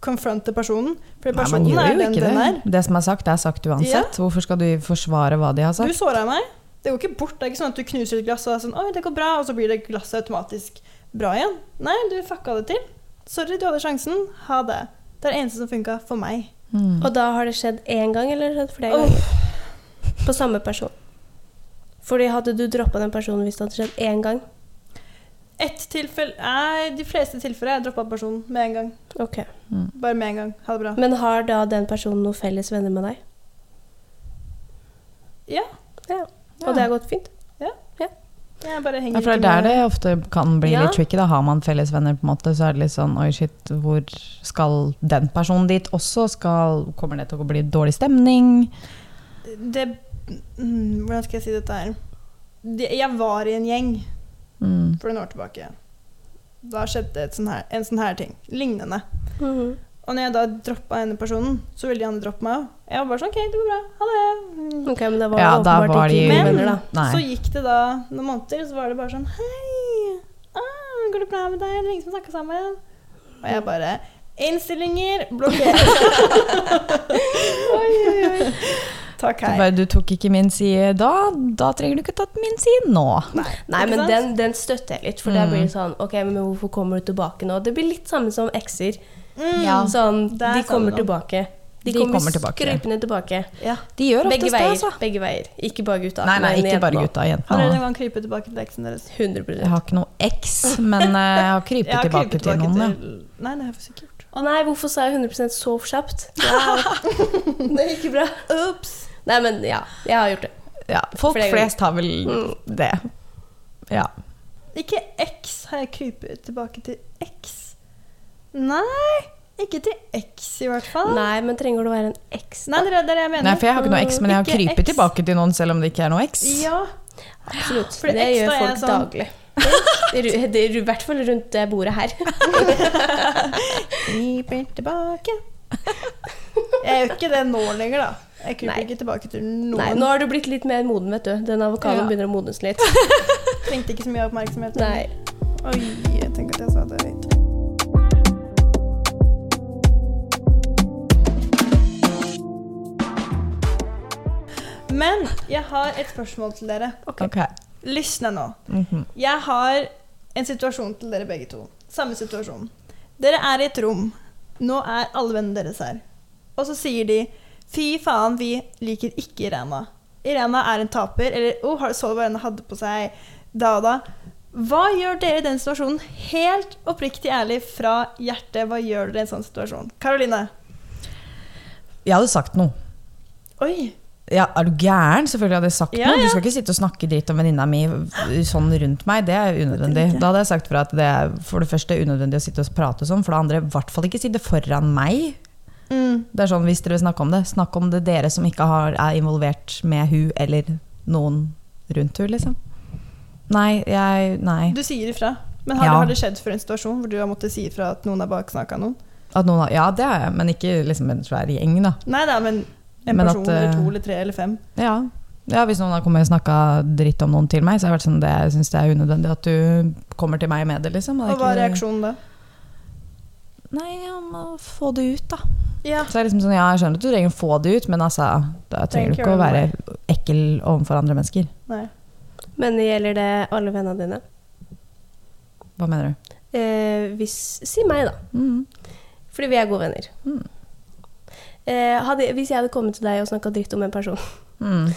confronte personen, for Nei, man gjør er jo den ikke den det. det. Det som er sagt, er sagt uansett. Hvorfor skal du forsvare hva de har sagt? Du såra meg. Det går ikke bort. Det er ikke sånn at du knuser et glass og er sånn 'Oi, det går bra', og så blir det glasset automatisk bra igjen. Nei, du fucka det til. Sorry, du hadde sjansen. Ha det. Det er det eneste som funka for meg. Mm. Og da har det skjedd én gang, eller skjedd flere ganger? ganger? På samme person. Fordi hadde du droppa den personen hvis det hadde skjedd én gang? Ett tilfelle Nei, de fleste tilfeller har jeg droppa personen med en gang. Ok. Mm. Bare med en gang. Ha det bra. Men har da den personen noen felles venner med deg? Ja. Ja. Og det har gått fint? Jeg bare henger Ja, for det er der det ofte kan bli Ja. litt tricky. Da har man felles venner, på en måte, så er det litt sånn Oi, shit, hvor skal den personen dit også? Skal, kommer det til å bli dårlig stemning? det, mm, Hvordan skal jeg si dette her? Det, jeg var i en gjeng Mm. for noen år tilbake. Da skjedde et sånn her, en sånn her ting. Lignende. Mhm. Og når jeg da droppa denne personen, så ville de andre droppe meg òg. Jeg var bare sånn OK, det går bra. Ha det. Okay, men det var Ja, da var de- Men venner, da. Nei. så gikk det da noen måneder, så var det bare sånn Hei, ah, går det bra med deg? Det er ingen som snakker sammen? Og jeg bare Innstillinger! Blokker. Takk, Du, hei. bare, du tok ikke min side da, da trenger du ikke tatt min side nå. Nei, Nei men den, den støtter jeg litt, for da det blir sånn Ok, men hvorfor kommer du tilbake nå? Det blir litt samme som ekser. Mm. Ja. Sånn, de kommer tilbake. De, De kommer, kommer tilbake. skrypende tilbake. Ja. De gjør Begge veier, det, altså. Begge veier. Ikke bare gutta. Nei, nei, ikke bare gutta. Jentene Har dere noen gang krypet tilbake til eksen deres? 100% Jeg har ikke noe eks, men eh, jeg har krypet Jeg har tilbake krypet til noen. Til Nei, det har jeg ikke gjort. Å nei, hvorfor sa jeg 100% så kjapt? Ja. det gikk bra. Ops. Nei, men ja. Jeg har gjort det. Ja, folk Flere flest har vel Mm. det. Ja. Ikke X har jeg krypet tilbake til X. Nei, ikke til X i hvert fall. Nei, men trenger det å være en eks? Nei, det er det jeg mener. Nei, for jeg har ikke noe X, men jeg har krypet X. tilbake til noen selv om det ikke er noe X. Ja, Absolutt. For det eks, gjør folk sånn- daglig. Det er i hvert fall rundt det bordet her. kryper tilbake. Jeg gjør ikke det nå lenger, da. Jeg kryper Nei. ikke tilbake til noen. Nei, nå har du blitt litt mer moden, vet du. Den avokadoen Ja. begynner å modnes litt. Trengte ikke så mye oppmerksomhet. Nei. Oi, jeg tenker at jeg sa det høyt. Men jeg har et spørsmål til dere. Ok. Lysne nå. Mhm. Jeg har en situasjon til dere begge to. Samme situasjon. Dere er i et rom. Nå er alle vennene deres her. Og så sier de Fy faen, vi liker ikke Irena. Irena er en taper. Eller oh, så du hva henne hadde på seg da og da? Hva gjør dere i den situasjonen? Helt oppriktig ærlig fra hjertet, hva gjør dere i en sånn situasjon? Karoline? Jeg hadde sagt noe. Oi. Ja, er du gæren? Selvfølgelig hadde jeg sagt Ja, noe. Du skal ikke sitte og snakke dritt om venninna mi sånn rundt meg. Det er unødvendig. Da hadde jeg sagt fra at det er for det første unødvendig å sitte og prate sånn. For det andre, i hvert fall ikke sitte foran meg. Mm. Det er sånn, Hvis dere vil snakke om det, snakk om det dere som ikke har, er involvert med hun eller noen rundt hun, liksom. Nei, jeg Nei. Du sier ifra. Men har, Ja. det, har det skjedd før en situasjon hvor du har måttet si ifra at noen har baksnakka noen? At noen har, ja, det har jeg, men ikke liksom en svær gjeng, da. Nei da, men en Men person at, eller eh, to eller tre eller fem. Ja. ja, hvis noen har kommet og snakka dritt om noen til meg, så har jeg vært sånn det, jeg syns det er unødvendig at du kommer til meg med det, liksom. Det er Og hva er reaksjonen da? Nei, jeg må få det ut, da. Ja. Så er liksom sånn, ja, jeg skjønner at du trenger å få det ut, men altså, da trenger du ikke å være ekkel overfor andre mennesker. Nei. Men gjelder det alle vennene dine? Hva mener du? Eh, hvis, si meg, da. Mm. Fordi vi er gode venner. Mm. Eh, hadde, hvis jeg hadde kommet til deg og snakka dritt om en person, Mm.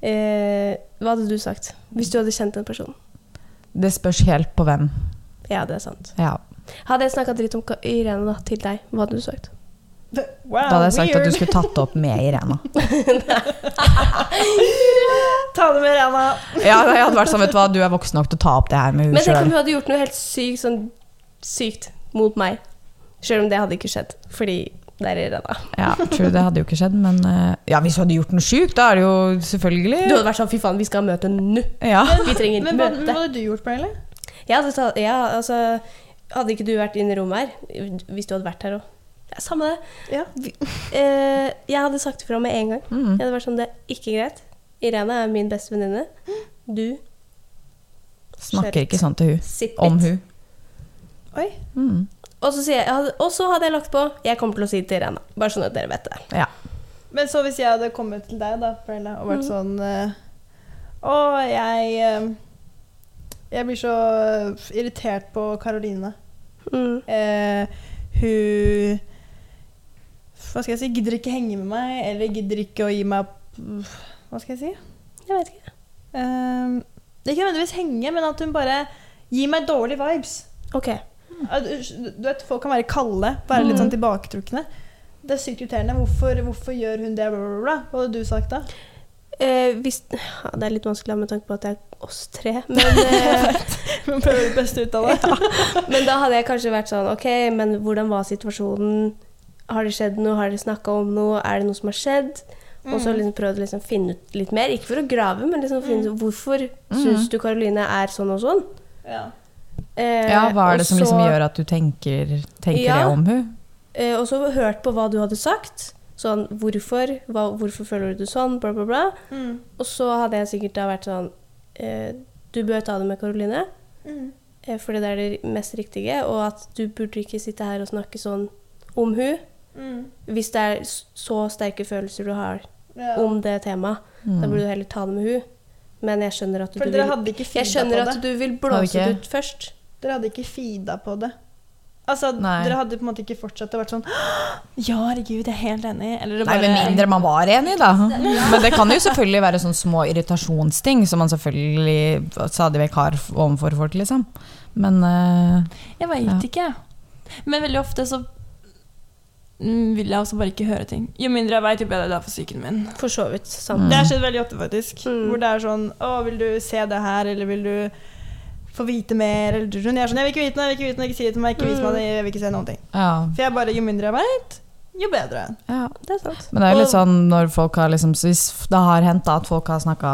eh, Hva hadde du sagt hvis du hadde kjent en person? Det spørs helt på hvem. Ja, det er sant. Ja. Hadde jeg snakka dritt om Irene da, til deg, hva hadde du sagt? Wow, Da hadde jeg sagt at du skulle tatt det opp med Irena. Ta det med Irena. Ja, jeg hadde vært sånn, vet du hva, du er voksen nok til å ta opp det her med Men tenk om hun hadde gjort noe helt sykt, sånn sykt mot meg. Selv om det hadde ikke skjedd, fordi det er Irena. Ja, true, det hadde jo ikke skjedd, men eh, ja, hvis hun hadde gjort noe sjukt, da er det jo selvfølgelig Du hadde vært sånn fy faen, vi skal ha møte nå. Ja. Vi trenger Men møte. men hva, hva hadde du gjort, Pernille? Ja, altså, ja, altså, hadde ikke du vært inne i rommet her, hvis du hadde vært her òg ja, Samme det. Ja. Eh, jeg hadde sagt ifra med en gang. Mm. Jeg hadde vært sånn, det er ikke greit. Irene er min beste venninne. Du, Snakker ikke sånn til hun. Om hun. Oi. Mm. Og så, sier jeg, og så hadde jeg lagt på Jeg kommer til å si det til Irene. Bare sånn at dere vet det. Ja. Men så hvis jeg hadde kommet til deg da, Pernille, og vært mm. sånn eh, Å, jeg eh, Jeg blir så irritert på Karoline. Mm. Eh, hun Hva skal jeg si? Gidder ikke henge med meg, eller gidder ikke å gi meg Hva skal jeg si? Jeg vet ikke. Eh, det er ikke nødvendigvis henge, men at hun bare gir meg dårlige vibes. Ok. Mm. Du vet, Folk kan være kalde, være litt Mhm. sånn tilbaketrukne. Det er sykt irriterende. Hvorfor, hvorfor gjør hun det? Bla, bla, bla. Hva hadde du sagt da? Eh, hvis, ja, det er litt vanskelig med tanke på at er oss tre. Men, eh, Hun prøver det beste ut av det. men da hadde jeg kanskje vært sånn Ok, men hvordan var situasjonen? Har det skjedd noe? Har dere snakka om noe? Er det noe som har skjedd? Og så liksom prøvd å liksom finne ut litt mer. Ikke for å grave, men liksom finne ut hvorfor syns du Karoline er sånn og sånn? Ja. Eh, ja, hva er det som som liksom gjør at du tenker, tenker Ja. det om hun? Eh, og så hørt på hva du hadde sagt. Sånn hvorfor? Hva, hvorfor føler du det sånn? Bla, bla, bla. Mm. Og så hadde jeg sikkert da vært sånn eh, Du bør ta det med Karoline, Mm. eh, fordi det er det mest riktige. Og at du burde ikke sitte her og snakke sånn om hun Mm. Hvis det er så sterke følelser du har Ja. om det temaet, da burde du heller ta det med hun Men jeg skjønner at du, vil Jeg skjønner at du vil blåse det ut først. Dere hadde ikke feeda på det. Altså, Nei. Dere hadde på en måte ikke fortsatt og vært sånn Ja, herregud, jeg er helt enig. Eller det Nei, bare med mindre man var enig, da. Men det kan jo selvfølgelig være sånne små irritasjonsting som man selvfølgelig stadig vekk har overfor folk, liksom. Men uh, Jeg veit Ja. ikke. Men veldig ofte så vil jeg også bare ikke høre ting. Jo mindre jeg veit, jo bedre det er for psyken min. For så vidt. Sant. Mm. Det har skjedd veldig ofte, faktisk. Mm. Hvor det er sånn Å, vil du se det her, eller vil du få vite mer? Eller jeg er sånn Jeg vil ikke vite noe, jeg vil ikke vite noe, ikke si det til meg, ikke vis meg det, jeg vil ikke se noen ting. ja. For jeg bare Jo mindre jeg veit, jo bedre. ja. Det er sant. Men det er jo litt sånn når folk har liksom Hvis det har hendt da at folk har snakka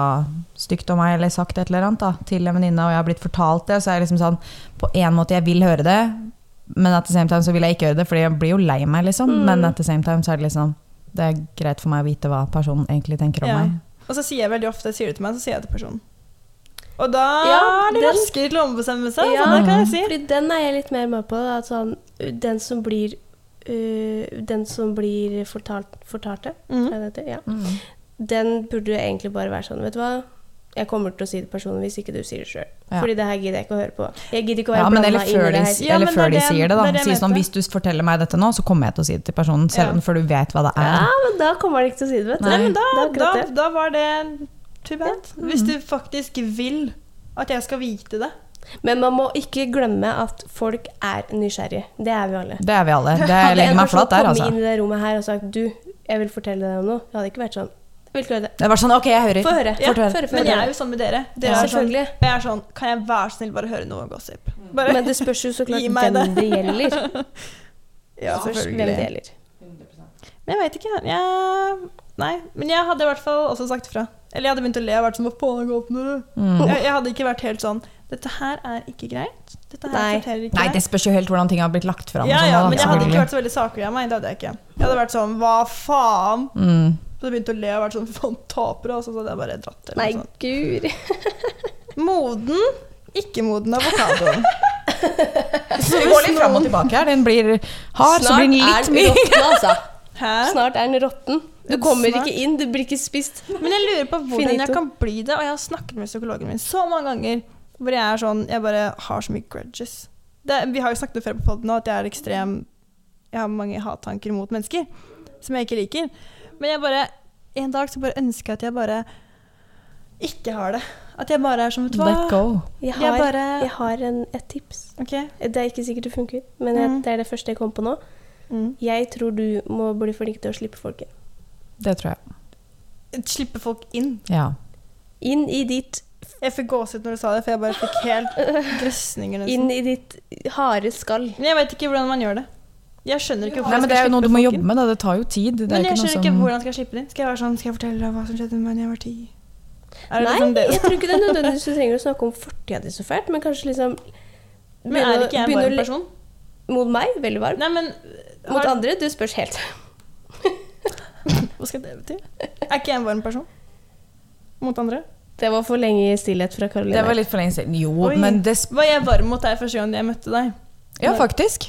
stygt om meg eller sagt et eller annet da, til en venninne, og jeg har blitt fortalt det, så er jeg liksom sånn På en måte, jeg vil høre det, men at the same time så vil jeg ikke høre det, fordi jeg blir jo lei meg, liksom. Mm. Men at the same time så er det liksom Det er greit for meg å vite hva personen egentlig tenker om Ja. meg. Og så sier jeg veldig ofte Sier du til meg, så sier jeg til personen. Og da Ja, er det den- raskere til å ombestemme seg. Ja. sånn, det kan jeg si. Fordi den er jeg litt mer med på. da, At sånn, den som blir uh, Den som blir fortalt, fortalte, det det? Ja. Mm. den burde egentlig bare være sånn Vet du hva, jeg kommer til å si det personlig personen hvis ikke du sier det sjøl. Ja. Fordi det her gidder jeg ikke å høre på. Jeg gidder ikke å Ja, være men eller før, de. Ja, eller før det de er det- sier det, da. det Si sånn hvis du forteller meg dette nå, så kommer jeg til å si det til personen, selv Ja. før du vet hva det er. Ja, men da kommer han ikke til å si det, vet du. Nei, men da, da, det. da var det too bad. Hvis du faktisk vil at jeg skal vite det. Men man må ikke glemme at folk er nysgjerrige. Det er vi alle. Det er vi alle. Det Hadde legger meg flat der, kommet altså. inn i det rommet her og sagt Du, jeg vil fortelle deg om noe. det hadde ikke vært sånn. Jeg vil ikke høre det. Det var sånn, ok, jeg hører. Få høre. Ja, høre. høre. Men jeg er jo sånn med dere. dere Ja, er sånn, jeg er sånn Kan jeg være så snill bare høre noe gossip? Bare, Men det spørs jo så klart hvem det. det gjelder. ja, selvfølgelig. hvem det gjelder. Men jeg veit ikke. Jeg, nei. Men jeg hadde i hvert fall også sagt ifra. Eller jeg hadde begynt å le og vært sånn? Mm. Jeg, jeg hadde ikke vært helt sånn Dette her er ikke greit. Dette her Nei. ikke Nei, det spørs jo helt hvordan ting har blitt lagt fram. Ja, sånn, ja, men jeg hadde ikke vært så veldig saklig av meg. Det hadde jeg ikke. Jeg hadde vært sånn Hva faen? Mm. Så jeg begynte å le og vært sånn Faen, tapere. Og så hadde jeg bare dratt eller Nei, sånn. guri. Moden, ikke moden avokado. Så det går litt fram og tilbake her. Den blir hard, så blir den litt myk. Hæ? Snart er den råtten. Du kommer Snart. ikke inn, du blir ikke spist. Men jeg lurer på hvordan jeg kan bli det. Og jeg har snakket med psykologen min så mange ganger hvor jeg er sånn Jeg bare har så mye grudges. Det, vi har jo snakket før på poden at jeg er ekstrem Jeg har mange hattanker mot mennesker som jeg ikke liker. Men jeg bare en dag så bare ønsker jeg at jeg bare ikke har det. At jeg bare er som, vet du Let go. Jeg Jeg har, bare jeg har en, et tips. Okay. Det er ikke sikkert det funker, men jeg, Mm. det er det første jeg kom på nå. Mm. Jeg tror du må bli flink til å slippe folk inn. Det tror jeg. Slippe folk inn. Ja. Inn i ditt, Jeg fikk gåsehud når du sa det, for jeg bare fikk helt grøsninger inn i ditt harde skall. Men jeg vet ikke hvordan man gjør det. Jeg skjønner ikke hvorfor Nei, men det er jo noe du må jobbe med. Da. Det tar jo tid. Det er Men jeg ikke skjønner noe ikke som hvordan skal jeg slippe det inn. Skal jeg være sånn, skal jeg fortelle deg hva som skjedde med meg da jeg var ti? Er det Nei, liksom det? jeg tror ikke det er nødvendigvis du trenger å snakke om fortida di så fælt, men kanskje liksom Men er ikke jeg en varm person? Mot meg, veldig varm. Nei, men Mot har- andre, du spørs helt. Hva skal det bety? Er ikke jeg en varm person? Mot andre? Det var for lenge i stillhet fra Karoline. Det var litt for lenge siden. Jo, Oi. men det Var jeg varm mot deg første gang jeg møtte deg? Ja, faktisk.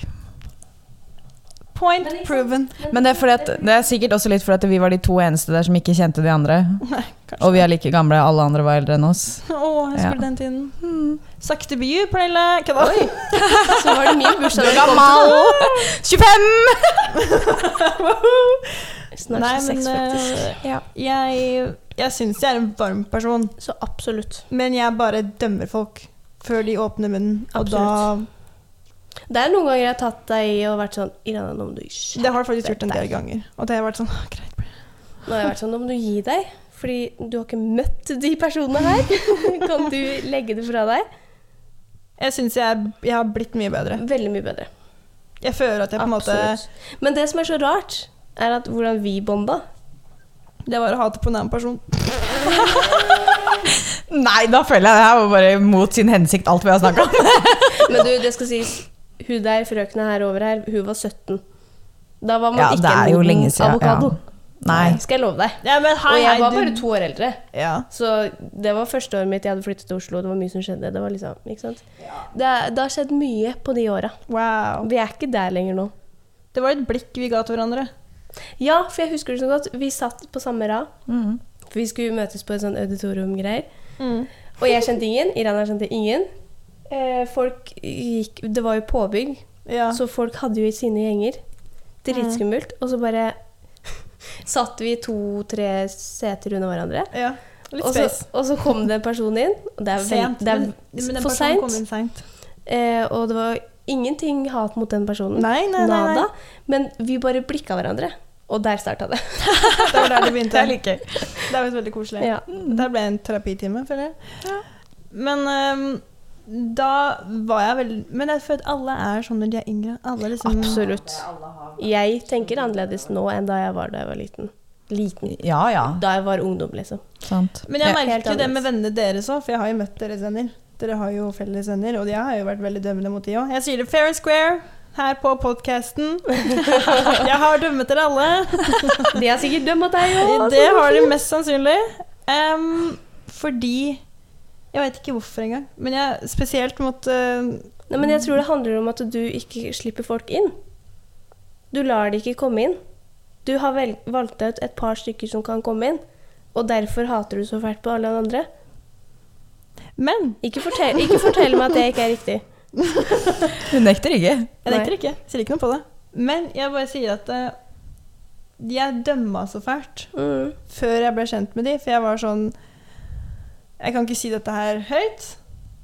Point proven. Men det er, fordi at, det er sikkert også litt fordi at vi var de to eneste der som ikke kjente de andre. Nei. Og vi er like gamle, alle andre var eldre enn oss. Å, jeg husker Ja. den tiden. Sakte by, Pernille. Kødda. Så var det min bursdag. Du er til- 25! Snart Nei, 26, men faktisk. eh, Ja, jeg, jeg syns jeg er en varm person, så absolutt. men jeg bare dømmer folk før de åpner munnen. Og da Det er noen ganger jeg har tatt deg i og vært sånn Irana, nå må du skjerpe Det har jeg faktisk gjort en del ganger. Og det har vært sånn «Åh, Greit. Nå har jeg vært sånn, nå må du gi deg. Fordi du har ikke møtt de personene her. kan du legge det fra deg? Jeg syns jeg, jeg har blitt mye bedre. Veldig mye bedre. Jeg føler at jeg på en måte. Men det som er så rart, er at hvordan vi bonda Det var å hate på en annen person. Nei, da føler jeg det her var bare mot sin hensikt, alt vi har snakka om. Men du, det skal sies, hun der frøkna her over her, hun var 17. Da var man Ja, ikke en moden avokado. Nei. Skal jeg love deg. Ja, men hei, Og jeg hei, var du- bare to år eldre. Ja. Så det var første året mitt jeg hadde flyttet til Oslo, det var mye som skjedde. Det var liksom, ikke sant? Det, det har skjedd mye på de åra. Wow. Vi er ikke der lenger nå. Det var et blikk vi ga til hverandre. Ja, for jeg husker det så godt. Vi satt på samme rad. Mm. For vi skulle møtes på et sånn auditorium-greier. Mm. Og jeg kjente ingen. Irana kjente ingen. Eh, folk gikk Det var jo påbygg, Ja. så folk hadde jo i sine gjenger. Dritskummelt. Og så bare satt vi to-tre seter under hverandre. ja. Og så, og så kom det en person inn. Det er, Sent. det er men, men for seint. Eh, og det var ingenting hat mot den personen. Nei, nei, nei. Men vi bare blikka hverandre. Og der starta det. Det var der det begynte. Det er. Det er veldig koselig. Ja. Det ble en terapitime, føler jeg. Men ehm, da var jeg veldig Men jeg føler at alle er sånn når de er yngre. Alle liksom Absolutt. Jeg tenker annerledes nå enn da jeg var da jeg var liten. Liten. Ja, ja. Da jeg var ungdom, liksom. Sant. Men jeg Ja. Merker jo det med vennene deres òg, for jeg har jo møtt deres venner. Dere har jo felles venner, og jeg har jo vært veldig dømmende mot de òg. Jeg sier det fair and square her på podkasten. Jeg har dømmet dere alle. De har sikkert dømt deg òg. Det har de mest sannsynlig. Um, fordi Jeg veit ikke hvorfor engang, men jeg spesielt måtte eh, Nei, men jeg tror det handler om at du ikke slipper folk inn. Du lar de ikke komme inn. Du har vel, valgt ut et par stykker som kan komme inn, og derfor hater du så fælt på alle andre. Men Ikke fortell, ikke fortell meg at det ikke er riktig. Hun nekter ikke. jeg nekter ikke. Sier ikke noe på det. Men jeg bare sier at uh, jeg dømma så fælt Mm. før jeg ble kjent med de, for jeg var sånn Jeg kan ikke si dette her høyt.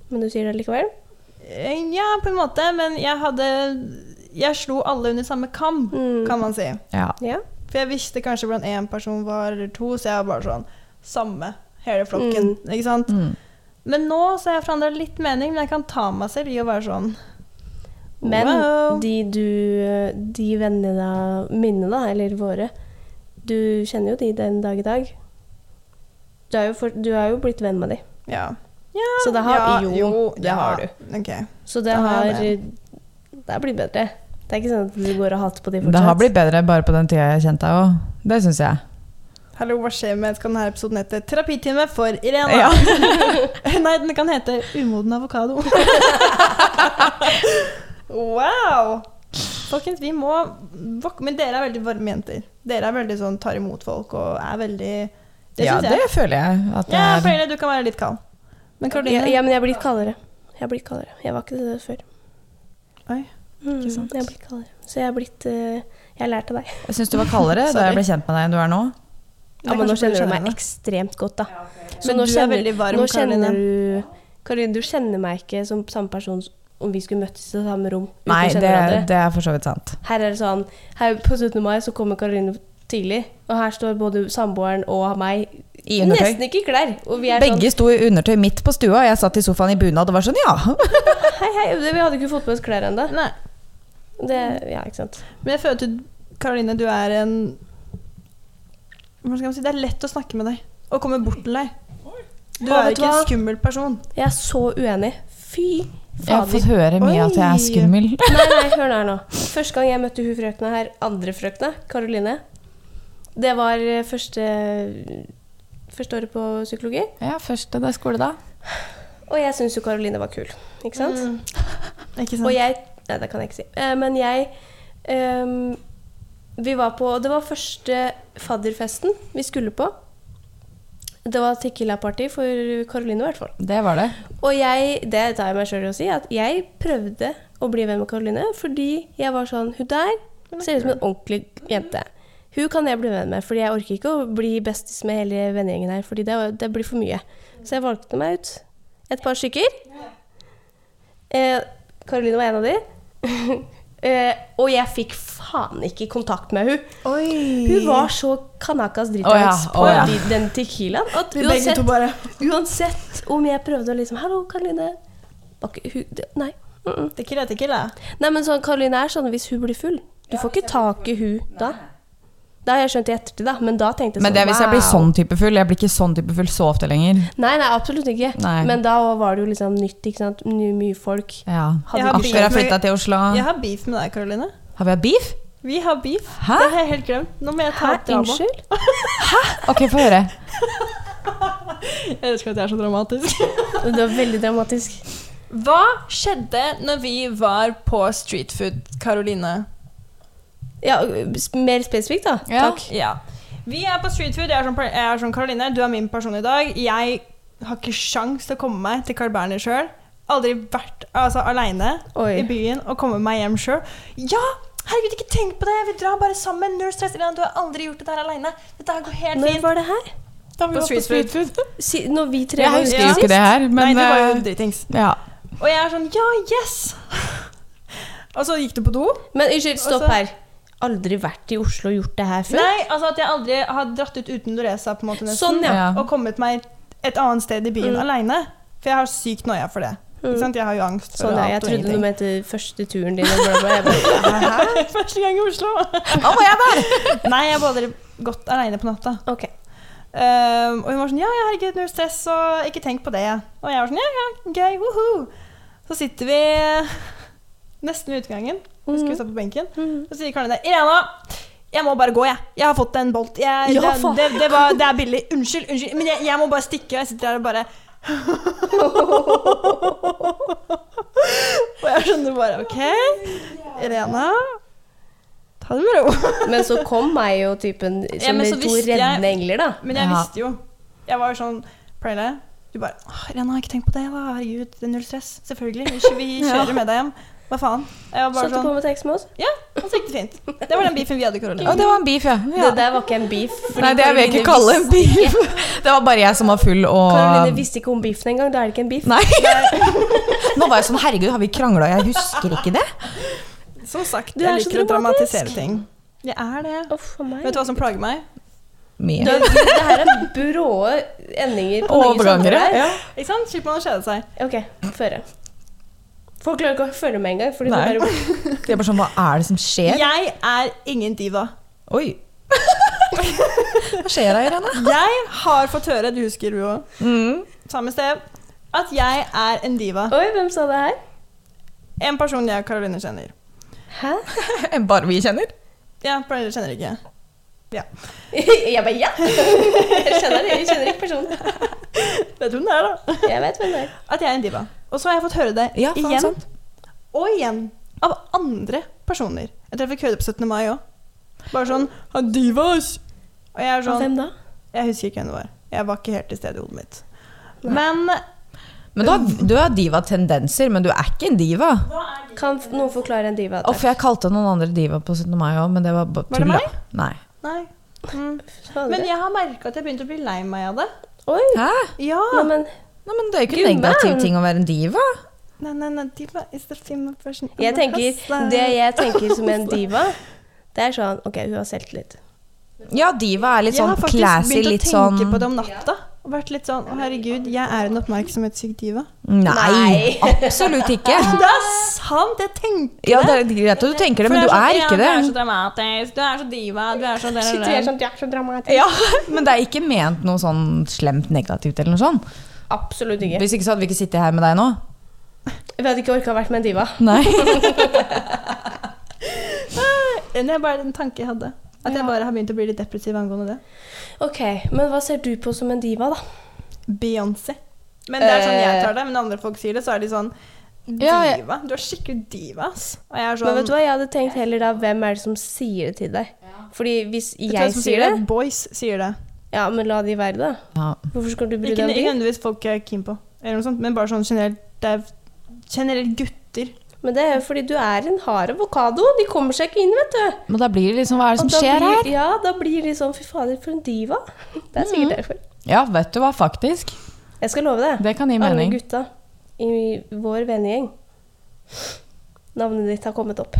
Men du sier det likevel? Eh, Ja, på en måte, men jeg hadde Jeg slo alle under samme kam, Mm. kan man si. Ja. Ja. For jeg visste kanskje hvordan én person var, eller to, så jeg var bare sånn Samme. Hele flokken. Ikke sant? Mm. Men nå så har jeg forandra litt mening, men jeg kan ta meg selv i å være sånn Men wow. de, du, de vennene da, mine, da, eller våre Du kjenner jo de den dag i dag. Du er jo, for, du er jo blitt venn med de. Ja. Så det har ja, jo, det ja, har du. Okay. Så det Da har har Det har blitt bedre. Det er ikke sånn at du går og hater på de fortsatt. Det har blitt bedre bare på den tida jeg kjente deg òg. Det syns jeg. Hallo, hva skjer med Skal denne episoden hete 'Terapitime for Irena'? Ja. Nei, den kan hete 'Umoden avokado'. wow! Folkens, vi må Men dere er veldig varme jenter. Dere er veldig sånn tar imot folk og er veldig Det ja, det føler jeg at Ja, er. Pernille, du kan være litt kald. Men Karoline ja, ja, men jeg er blitt kaldere. Jeg er blitt kaldere. Jeg var ikke det før. Oi, Mm, ikke sant. Jeg er blitt kaldere. Så jeg er blitt uh, Jeg har lært av deg. Jeg syns du var kaldere da jeg ble kjent med deg enn du er nå. Ja, er men nå kjenner du du meg ekstremt godt, da. Så Men nå du er kjenner, veldig varm, nå Karoline. kjenner du Karoline, du kjenner meg ikke som samme person om vi skulle møttes i samme rom Nei, det, det er for så vidt sant. Her er det sånn Her på 17. mai så kommer Karoline tidlig, og her står både samboeren og meg I undertøy. nesten ikke i klær. Og vi er Begge sto i undertøy midt på stua, og jeg satt i sofaen i bunad og var sånn ja. sånn Hei, hei, vi hadde ikke fått på oss klær ennå. Det Ja, ikke sant. Men jeg føler at du, Karoline, du er en Hva skal man si? Det er lett å snakke med deg og komme bort til deg. Du er ikke en skummel person. Jeg er så uenig. Fy Jeg har fått høre mye at jeg er skummel. Nei, nei, hør her nå. Første gang jeg møtte hun frøkna her, andre frøkna, Karoline, det var eh, første, første året på psykologi. Ja, første det er skole, da. Og jeg syns jo Karoline var kul, ikke sant? Mm. Ikke sant? Og jeg Nei, det kan jeg ikke si. Eh, men jeg um, Vi var på Det var første fadderfesten vi skulle på. Det var tequila-party for Karoline, i hvert fall. Det var det. Og jeg, det tar jeg meg sjøl i å si, at jeg prøvde å bli venn med Karoline fordi jeg var sånn Hun der ser ut som en ordentlig jente. Hun kan jeg bli venn med, fordi jeg orker ikke å bli bestis med hele vennegjengen her. Fordi det, det blir for mye. Så jeg valgte meg ut et par stykker. Eh, Karoline var en av de. eh, og jeg fikk faen ikke kontakt med hun. Oi. Hun var så kanakas Å ja, oh, på ja. de- den tequilaen at uansett, uansett om jeg prøvde å liksom Hallo, Karoline. Nei. Mm -mm. Tequila, tequila. Nei, men sånn, Karoline er sånn hvis hun blir full. Du får ikke tak i hun da. Det har jeg skjønt i ettertid, da. Men da tenkte jeg Men sånn det er hvis jeg blir sånn type full. Jeg blir ikke sånn type full så ofte lenger. Nei, nei, absolutt ikke. Nei. Men da var det jo liksom nytt, ikke sant. Mye, mye folk. Ja. Jeg beef har med- flytta til Oslo. Jeg har beef med deg, Karoline. Har vi hatt beef? Vi har beef. Hæ? Det har jeg helt glemt. Nå må jeg ta Hæ, et drama. unnskyld? Ok, få høre. Jeg elsker at jeg er så dramatisk. Det var veldig dramatisk. Hva skjedde når vi var på street food, Karoline? Ja, mer spesifikt, da. Ja. Takk. Ja. Vi er på street food. Jeg er jeg sånn Karoline, du er min person i dag. Jeg har ikke sjans til å komme meg til Carl Berner sjøl. Aldri vært altså, aleine i byen og komme meg hjem sjøl. Ja! Herregud, ikke tenk på det! Vi drar bare sammen. Null stress. Du har aldri gjort det aleine. Dette her går helt Når fint. var det her? Da vi var på street food. Si, når vi tre Jeg var husker Ja. ikke det her, men Nei, det var jo eh, dritings. ja. Og jeg er sånn Ja, yes! og så gikk du på do. Men unnskyld, stopp så- her. Aldri vært i Oslo og gjort det her før? Nei, altså at jeg aldri har dratt ut uten Doresa på en måte nesten. Sånn, ja. Ja. Og kommet meg et annet sted i byen Mm. aleine. For jeg har sykt noia for det. Ikke Mm. sant? Jeg har jo angst for Sånn. Jeg alt og trodde du mente første turen din. Og bla, bla. Bare? Første gang i Oslo. Da må jeg der! Nei, jeg har bare gått aleine på natta. Okay. Um, og hun var sånn Ja, ja, herregud, null stress, og ikke tenk på det. Og jeg var sånn Ja, ja, gøy, woho. Så sitter vi nesten ved utgangen. Husker vi satt på benken. Mm. Så sier Karne Irena, jeg må bare gå, jeg. Jeg har fått en bolt. Jeg, Ja, det, det, det, var, det er billig. Unnskyld, unnskyld. Men jeg, jeg må bare stikke. Jeg sitter der og bare Og jeg skjønner bare OK, Irena, ta det med ro. Men så kom meg jo typen som ja, de to reddende engler, da. Men jeg Ja. visste jo. Jeg var jo sånn Pernille, du bare Irena, har ikke tenkt på det, da. Herregud, det er null stress. Selvfølgelig. Vi, vi kjører med deg hjem. Hva faen? Jeg var bare Satte sånn, på med tekst med oss? Ja, han fikk det fint. Det var den beefen vi hadde, Karoline. Å, det var en beef, ja. ja. Det der var ikke en beef. Nei, det vil jeg ikke kalle en beef. Det var bare jeg som var full og Karoline visste ikke om beefen engang. Da er det ikke en beef. Nei. Nå var jeg sånn Herregud, har vi krangla? Jeg husker ikke det. Som sagt, jeg liker å dramatisere ting. Jeg er det. Uff. Vet du hva som plager meg? Mye. Det, det her er bråe endinger på nye Overganger, samtaler ja. Ikke sant? Slipper man å kjede seg. Ok, føre. Folk klarer ikke å følge med engang. Fordi Nei. det bare, Det er bare sånn, hva er det som skjer? Jeg er ingen diva. Oi. Hva skjer da, Irene? Jeg har fått høre, du husker du òg, Mm. samme sted, at jeg er en diva. Oi, hvem sa det her? En person jeg og Karoline kjenner. Hæ? Bare vi kjenner? Ja, Pernille kjenner ikke. Jeg bare ja! Jeg kjenner. Jeg kjenner ikke personen. Vet du hvem det er, da? Jeg vet hvem det er. At jeg er en diva. Og så har jeg fått høre det Ja, igjen sant. og igjen av andre personer. Jeg tror jeg fikk høre det på 17. mai òg. Bare sånn «Han divas! Og jeg er sånn hvem da? Jeg husker ikke hvem det var. Jeg var ikke helt til stede i hodet mitt. Men Men du har, du har diva-tendenser, men du er ikke en diva. Kan noen forklare en diva? Og for jeg kalte noen andre diva på 17. mai òg, men det var bare Var det meg? Nei. Nei. Mm. Men jeg har merka at jeg begynte å bli lei meg av det. Oi! Hæ? Ja! Nei, men Nei, men det er jo ikke en negativ ting å være en diva. Nei, nei, nei, diva is the female person. jeg tenker, det jeg tenker som en diva, det er sånn Ok, hun har selvtillit. Ja, diva er litt sånn classy, litt sånn Jeg har faktisk begynt å tenke sånn på det om natta. Og vært litt sånn Å, herregud, jeg er en oppmerksomhetssyk diva. Nei, Nei. absolutt ikke. Det er sant! Jeg tenker Ja, det er greit at du tenker det, men du er sånn, ikke ja, Du er så dramatisk, du er så diva, du er så det, Shit, det, jeg er sånn, jeg er så dramatisk. Ja, men det er ikke ment noe sånn slemt negativt eller noe sånn. Absolutt ikke. Hvis ikke så hadde vi ikke sittet her med deg nå. Vi hadde ikke orka å vært med en diva. Nei. Det er bare en tanke jeg hadde. At jeg bare har begynt å bli litt depressiv angående det. Ok, men hva ser du på som en diva, da? Beyoncé. Men det er sånn jeg Eh. tar det. Men når andre folk sier det, så er de sånn Ja, jeg- Diva? Du er skikkelig diva, ass. Og jeg er sånn Men vet du hva, jeg hadde tenkt heller da, hvem er det som sier det til deg? Fordi hvis jeg sier det, Boys sier det. Ja, men la de være det. Ja. Hvorfor skal du bry Ikke, deg om ikke det? nødvendigvis folk er keen på, eller noe sånt, men bare sånn generelt Det er generelt gutter. Men det er jo fordi du er en hard avokado. De kommer seg ikke inn, vet du. Men da blir det liksom Hva er det som skjer blir, her? Ja, da blir det sånn Fy fader, for en diva. Det er sikkert derfor. Ja, vet du hva, faktisk. Jeg skal love det. Det kan gi Alle mening. gutta i vår vennegjeng. Navnet ditt har kommet opp.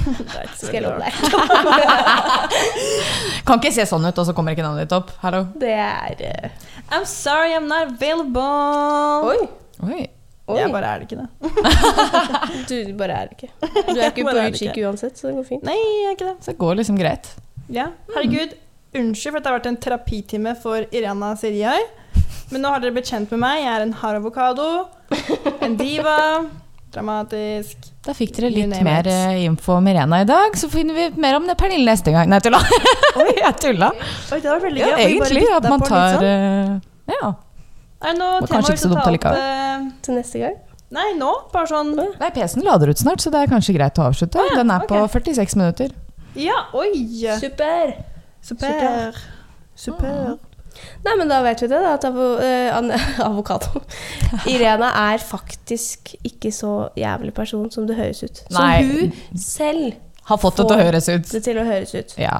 Skal jeg love deg. Kan ikke se sånn ut, og så kommer ikke navnet ditt opp. Hallo. Det er uh... I'm sorry, I'm not available. Oi. Oi. Oi. Jeg bare er det ikke det. Du bare er det ikke. Du er ikke på utkikk uansett, så det går fint. Nei, jeg er ikke det. Så det går liksom greit. Ja. Herregud, unnskyld for at det har vært en terapitime for Irena Sirjai. Men nå har dere blitt kjent med meg. Jeg er en hard avokado. En diva. Dramatisk. Da fikk dere litt mer it. eh, info om Irena i dag, så finner vi mer om det Pernille neste gang. Nei, tulla. Jeg tulla. Oi, det var veldig gøy. Ja, egentlig. At man tar sånn. eh, Ja. Er det noe var tema kanskje vi ikke så skal dumt ta opp? allikevel. eh, Til neste gang. Nei, nå. Bare sånn Nei, PC-en lader ut snart, så det er kanskje greit å avslutte. Ah, ja, Den er på 46 minutter. Ja, oi! Super. Super. Super. Nei, men da vet vi det, da. At avo, eh, an, avokado Irena er faktisk ikke så jævlig person som det høres ut. Som Nei. hun selv Har fått det til å høres ut. det til å høres ut. Ja.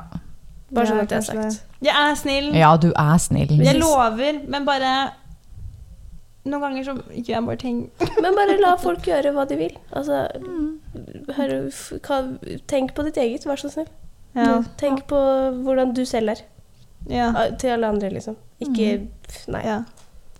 Bare sånn at jeg har sagt. Jeg er snill. ja, du er snill. Jeg lover, men bare Noen ganger så gjør jeg bare ting Men bare la folk gjøre hva de vil. Altså, hør, f- hva- tenk på ditt eget, vær så snill. Tenk på hvordan du selv er. Ja. Til alle andre, liksom. Ikke mm. Nei. ja.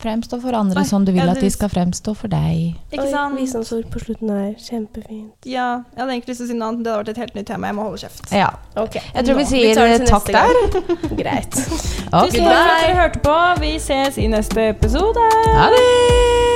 Fremstå for andre Oi, som du vil ja, at de skal fremstå for deg. Ikke sant? Visdomsord på slutten er kjempefint. Ja, jeg hadde egentlig lyst til å si noe annet, det hadde vært et helt nytt tema. Jeg må holde kjeft. Ja. Okay. Jeg tror vi sier vi takk der. Greit. Okay. Tusen takk for at dere hørte på. Vi ses i neste episode. Ha det!